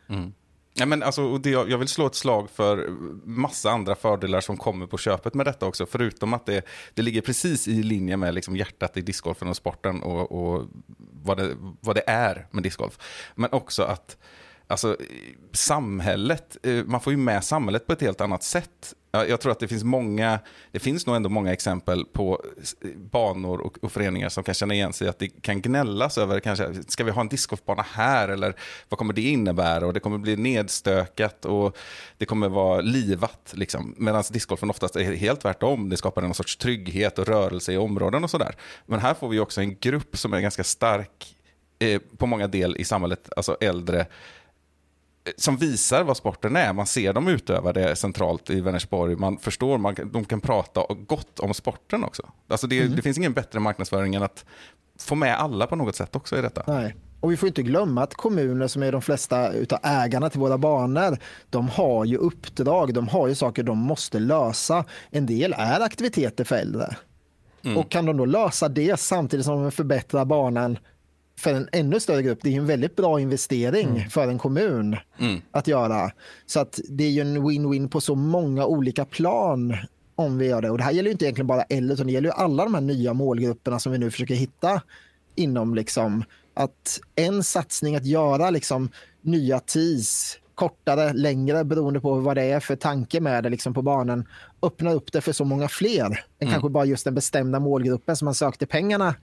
Ja, men alltså, det, jag vill slå ett slag för massa andra fördelar som kommer på köpet med detta också. Förutom att det, det ligger precis i linje med liksom hjärtat i discgolfen och sporten och, och vad, det, vad det är med discgolf. Men också att alltså, samhället, eh, man får ju med samhället på ett helt annat sätt. Jag tror att det finns många, det finns nog ändå många exempel på banor och, och föreningar som kan känna igen sig i att det kan gnällas över, kanske, ska vi ha en discgolfbana här eller vad kommer det innebära? Och det kommer bli nedstökat och det kommer vara livat. Liksom. Medan discgolfen oftast är helt tvärtom, det skapar en sorts trygghet och rörelse i områden och sådär. Men här får vi också en grupp som är ganska stark eh, på många del i samhället, alltså äldre, som visar vad sporten är. Man ser dem utöva det centralt i Vänersborg. Man förstår, man, de kan prata gott om sporten också. Alltså det, det finns ingen bättre marknadsföring än att få med alla på något sätt också i detta. Nej. Och vi får inte glömma att kommuner som är de flesta utav ägarna till våra banor, de har ju uppdrag, de har ju saker de måste lösa. En del är aktiviteter för äldre. Och kan de då lösa det samtidigt som de förbättrar banan för en ännu större grupp, det är en väldigt bra investering för en kommun att göra. Så att det är ju en win-win på så många olika plan om vi gör det. Och det här gäller inte egentligen bara äldre, utan det gäller ju alla de här nya målgrupperna som vi nu försöker hitta inom liksom att en satsning att göra liksom nya tees kortare, längre beroende på vad det är för tanke med det liksom på banan öppnar upp det för så många fler än kanske bara just den bestämda målgruppen som man sökte pengarna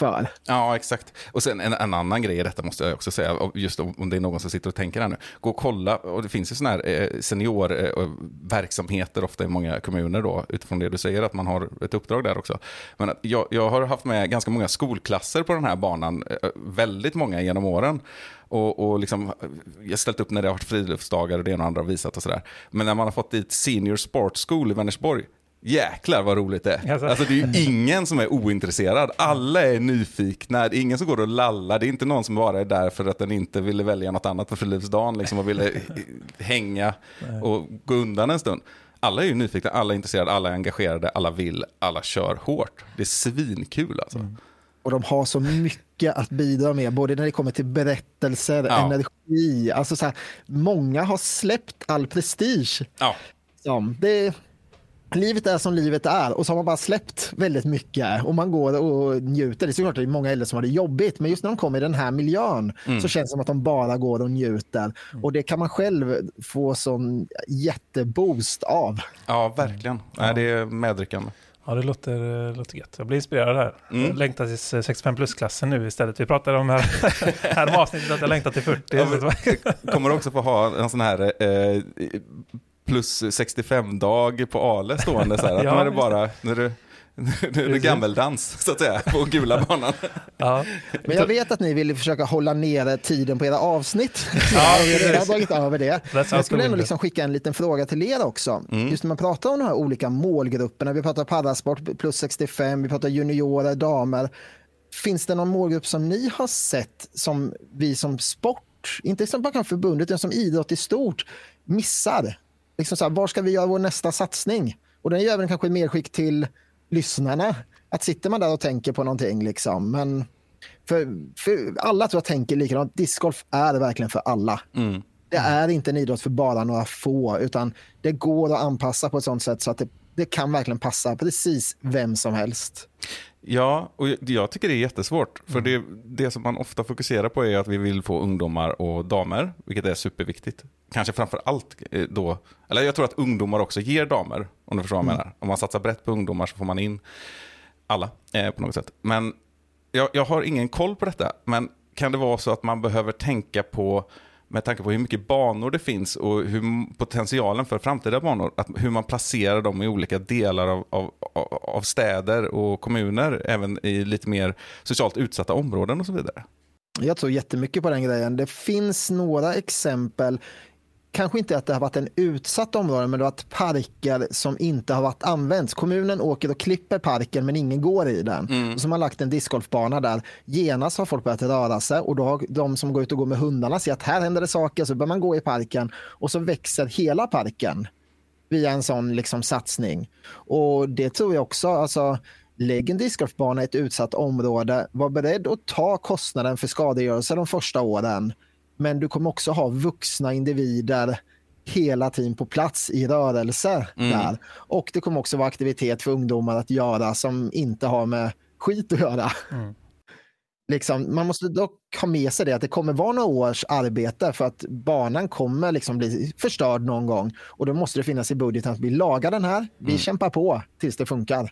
för. Ja, exakt. Och sen en, en annan grej i detta måste jag också säga, just om, om det är någon som sitter och tänker här nu. Gå och kolla, och det finns ju sådana här eh, seniorverksamheter eh, ofta i många kommuner då, utifrån det du säger, att man har ett uppdrag där också. Men jag, jag har haft med ganska många skolklasser på den här banan, eh, väldigt många genom åren. Och, och liksom, jag har ställt upp när det har varit friluftsdagar och det ena och andra har visat och sådär. Men när man har fått dit Senior Sports School i Vänersborg, Jäklar vad roligt det är. Alltså. Alltså det är ju ingen som är ointresserad. Alla är nyfikna. Det är ingen som går och lallar. Det är inte någon som bara är där för att den inte ville välja något annat på friluftsdagen liksom, och ville hänga och gå undan en stund. Alla är ju nyfikna, alla är intresserade, alla är engagerade, alla vill, alla kör hårt. Det är svinkul alltså. Och de har så mycket att bidra med, både när det kommer till berättelser, Ja. energi. Alltså så här, många har släppt all prestige. Ja, Som, det, livet är som livet är och så har man bara släppt väldigt mycket och man går och njuter. Det är såklart att det är många äldre som har det jobbigt, men just när de kommer i den här miljön så känns det som att de bara går och njuter. Och det kan man själv få sån jätteboost av. ja verkligen. Nej, det är medryckande. Ja, det låter, låter gött. Jag blir inspirerad här. Jag längtar till eh, 65 plus-klassen nu istället. Vi pratade om här, här avsnittet att jag längtar till 40. Ja, men- Kommer också få ha en sån här eh, plus 65-dag på Ale stående. Så här, att Ja, nu är det bara, nu är det, nu är gammeldans så att säga, på gula banan. ja. Men jag vet att ni vill försöka hålla nere tiden på era avsnitt. Ja, vi har dragit över det. Men jag skulle ändå liksom skicka en liten fråga till er också. Just när man pratar om de här olika målgrupperna. Vi pratar parasport plus 65, vi pratar juniorer, damer. Finns det någon målgrupp som ni har sett som vi som sport, inte som bara förbundet, utan som idrott i stort, missar? Liksom så här, var ska vi göra vår nästa satsning? Och den gör även kanske medskick till lyssnarna. Att sitter man där och tänker på någonting, liksom. men för, för alla tror jag tänker likadant. Discgolf är verkligen för alla. Det är inte en idrott för bara några få, utan det går att anpassa på ett sånt sätt så att det, det kan verkligen passa precis vem som helst. Ja, och jag- tycker det är jättesvårt. För det, det som man ofta fokuserar på är att vi vill få ungdomar och damer, vilket är superviktigt. Kanske framför allt eh, då, eller jag tror att ungdomar också ger damer, om du förstår vad jag menar. Om man satsar brett på ungdomar så får man in alla eh, på något sätt. Men jag, jag har ingen koll på detta, men kan det vara så att man behöver tänka på med tanke på hur mycket banor det finns och hur potentialen för framtida banor, att hur man placerar dem i olika delar av, av- av städer och kommuner, även i lite mer socialt utsatta områden och så vidare. Jag tror jättemycket på den grejen. Det finns några exempel, kanske inte att det har varit en utsatt område, men det har varit parker som inte har varit använts. Kommunen åker och klipper parken men ingen går i den. Och så har man lagt en discgolfbana där. Genast har folk börjat röra sig och då har de som går ut och går med hundarna ser att här händer det saker, så börjar man gå i parken och så växer hela parken via en sån liksom satsning. Och det tror jag också, alltså lägg en discgolfbana i ett utsatt område, var beredd att ta kostnaden för skadegörelse de första åren. Men du kommer också ha vuxna individer hela tiden på plats i rörelse där. Och det kommer också vara aktivitet för ungdomar att göra som inte har med skit att göra. Liksom, man måste dock ha med sig det att det kommer vara några års arbete för att banan kommer liksom bli förstörd någon gång. Och då måste det finnas i budgeten att vi lagar den här, vi kämpar på tills det funkar.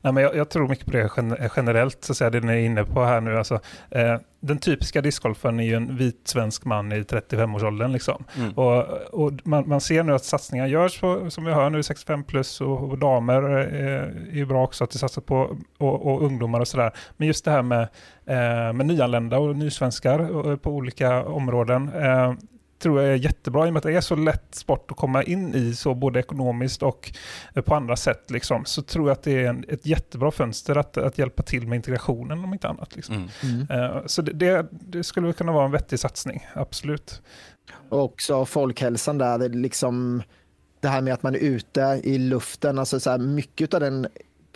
Nej, men jag, jag tror mycket på det gen- generellt, så att säga, det ni är inne på här nu. Alltså, eh, den typiska discgolfen är ju en vit svensk man i 35-årsåldern. Liksom. Och, och man, man ser nu att satsningar görs på, som vi hör nu, 65 plus och, och damer eh, är ju bra också att det satsas på, och, och ungdomar och sådär. Men just det här med, eh, med nyanlända och nysvenskar och, på olika områden. Eh, tror jag är jättebra i och med att det är så lätt sport att komma in i, så både ekonomiskt och eh, på andra sätt. Liksom, så tror jag att det är en, ett jättebra fönster att, att hjälpa till med integrationen om inte annat. Liksom. Eh, så det, det, det skulle kunna vara en vettig satsning, absolut. Och också folkhälsan där, det, liksom, det här med att man är ute i luften, alltså så här, mycket av den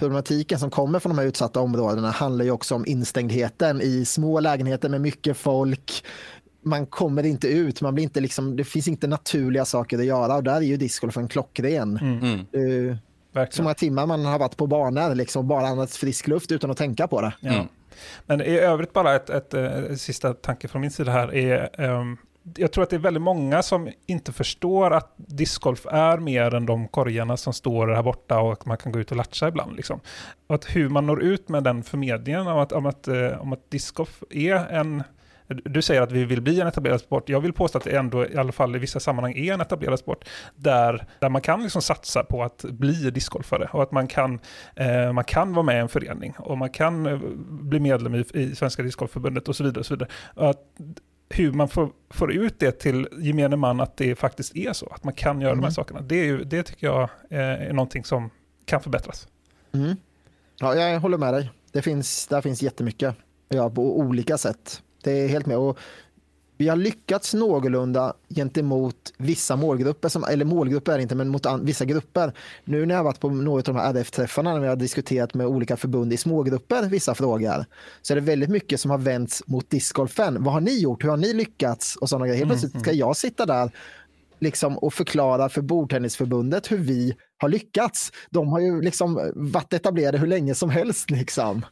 problematiken som kommer från de här utsatta områdena handlar ju också om instängdheten i små lägenheter med mycket folk. Man kommer inte ut, man blir inte liksom, det finns inte naturliga saker att göra och där är ju discgolfen klockren. Mm. Eh, Så många timmar man har varit på banor, liksom bara andats frisk luft utan att tänka på det. Ja. Men i övrigt bara ett, ett, eh, sista tanke från min sida här är ehm, jag tror att det är väldigt många som inte förstår att discgolf är mer än de korgarna som står här borta och att man kan gå ut och latcha ibland. Liksom. Och att hur man når ut med den förmedlingen om att, om att, eh, om att discgolf är en du säger att vi vill bli en etablerad sport. Jag vill påstå att det ändå i alla fall i vissa sammanhang är en etablerad sport. Där, där man kan liksom satsa på att bli discgolfare och att man kan, eh, man kan vara med i en förening och man kan eh, bli medlem i, i Svenska Discgolfförbundet och så vidare. Och så vidare. Och att, hur man får, får ut det till gemene man att det faktiskt är så, att man kan göra de här sakerna. Det, är ju, det tycker jag eh, är någonting som kan förbättras. Mm. Ja, jag håller med dig. Det finns, där finns jättemycket göra på olika sätt. Det är helt med. Och vi har lyckats någorlunda gentemot vissa målgrupper, som, eller målgrupper är det inte, men mot an, vissa grupper. Nu när jag har varit på några av de här RF-träffarna, när vi har diskuterat med olika förbund i smågrupper, vissa frågor, så är det väldigt mycket som har vänts mot discgolfen. Vad har ni gjort? Hur har ni lyckats? Och sådana grejer. Helt plötsligt ska jag sitta där liksom, och förklara för Bordtennisförbundet hur vi har lyckats. De har ju liksom varit etablerade hur länge som helst. Liksom.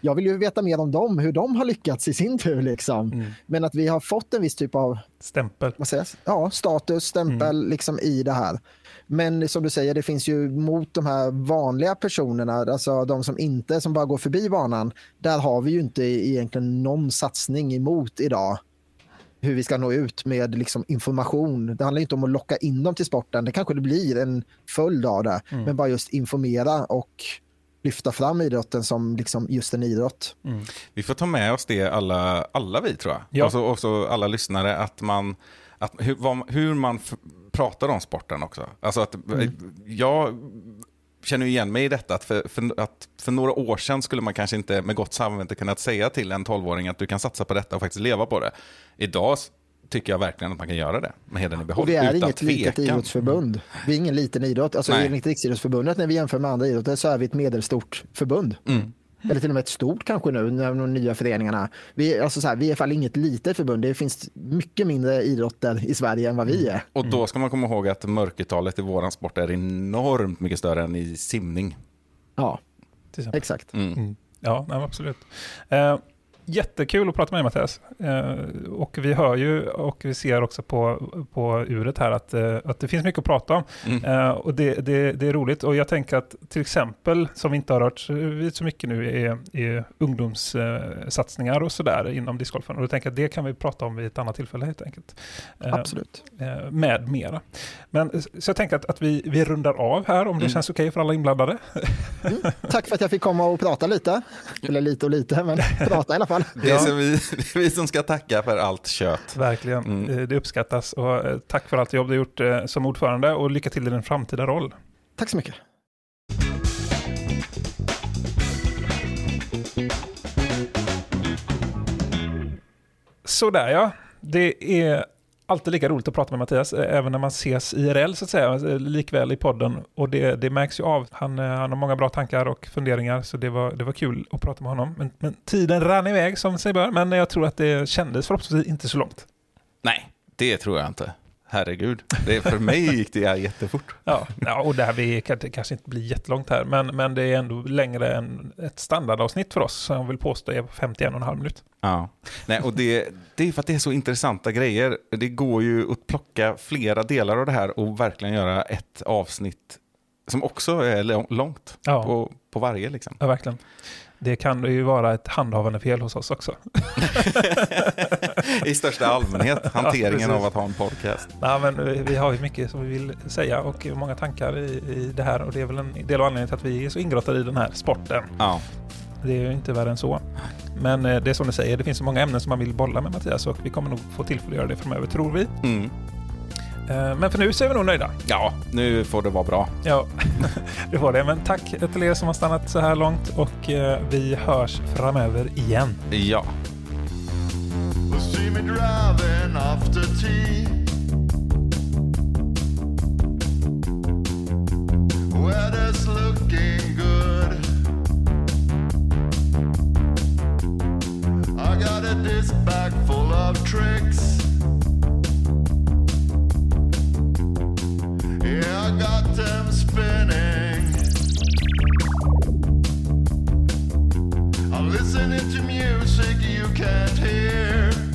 Jag vill ju veta mer om dem, hur de har lyckats i sin tur. Liksom. Men att vi har fått en viss typ av Stämpel. vad jag? Ja, status, stämpel liksom i det här. Men som du säger, det finns ju mot de här vanliga personerna, alltså de som inte, som bara går förbi banan, där har vi ju inte egentligen någon satsning emot idag. Hur vi ska nå ut med liksom information. Det handlar inte om att locka in dem till sporten, det kanske det blir en följd av det. Men bara just informera och lyfta fram idrotten som liksom just en idrott. Vi får ta med oss det alla, alla vi tror jag. Ja. Och, så, och så alla lyssnare, att man, att, hur, vad, hur man f- pratar om sporten också. Alltså att, Jag känner ju igen mig i detta, att för, för, att för några år sedan skulle man kanske inte med gott samvete kunnat säga till en 12-åring att du kan satsa på detta och faktiskt leva på det. Idag tycker jag verkligen att man kan göra det med hedern i behåll. Och vi är utan inget litet tvekan. idrottsförbund. Vi är ingen liten idrott. Alltså Nej. enligt Riksidrottsförbundet när vi jämför med andra idrotter så är vi ett medelstort förbund. Mm. Eller till och med ett stort kanske nu, när de nya föreningarna. Vi, är- alltså så här, vi är i alla fall inget litet förbund. Det finns mycket mindre idrotter i Sverige än vad vi är. Och då ska man komma ihåg att mörkertalet i våran sport är enormt mycket större än i simning. Ja, exakt. Mm. Ja, nej, absolut. Eh, Jättekul att prata med dig Mattias. Eh, och vi hör ju och vi ser också på, på uret här att, eh, att det finns mycket att prata om. Mm. Eh, och det, det, det är roligt. Och jag tänker att till exempel, som vi inte har hört vid så mycket nu, är, är ungdomssatsningar och sådär inom discgolfen. Och då tänker jag att det kan vi prata om vid ett annat tillfälle helt enkelt. Eh, Absolut. eh, med mera. Men, eh, så jag tänker att, att vi, vi rundar av här, om det Mm. känns okej för alla inblandade. Tack för att jag fick komma och prata lite. Eller lite och lite, men prata i alla fall. Det, är som vi, det är vi som ska tacka för allt kött. Verkligen, Mm. Det uppskattas. Och eh, tack för allt jobb du gjort eh, som ordförande och lycka till i din framtida roll. Tack så mycket. Sådär ja, det är alltid lika roligt att prata med Mattias, eh, även när man ses IRL så att säga, eh, likväl i podden. Och det, det märks ju av. Han, eh, han har många bra tankar och funderingar, så det var, det var kul att prata med honom. Men, men tiden rann iväg som sig bör, men jag tror att det kändes förhoppningsvis inte så långt. Nej, det tror jag inte. Herregud, det, för mig gick det jättefort. Ja, ja och det här vi det kanske inte blir jättelångt här, men, men det är ändå längre än ett standardavsnitt för oss, som jag vill påstå är på 51,5 minut. Ja. Nej, och det, det är för att det är så intressanta grejer. Det går ju att plocka flera delar av det här och verkligen göra ett avsnitt som också är lång- långt Ja. på, på varje. Liksom. Ja, verkligen. Det kan ju vara ett handhavande fel hos oss också. I största allmänhet, hanteringen precis. av att ha en podcast. Ja, men vi, vi har ju mycket som vi vill säga och många tankar i, i det här och det är väl en del av anledningen till att vi är så ingrottade i den här sporten. Ja. Det är ju inte värre än så. Men eh, det är som du säger, det finns så många ämnen som man vill bolla med Mattias och vi kommer nog få tillfälle att göra det framöver, tror vi. Mm. Eh, Men för nu så är vi nog nöjda. ja, nu får det vara bra. Ja, det var det. Men tack till er som har stannat så här långt och eh, vi hörs framöver igen. Ja. Weather's looking good. I got a disc bag full of tricks. Yeah, I got them spinning. I'm listening to music you can't hear.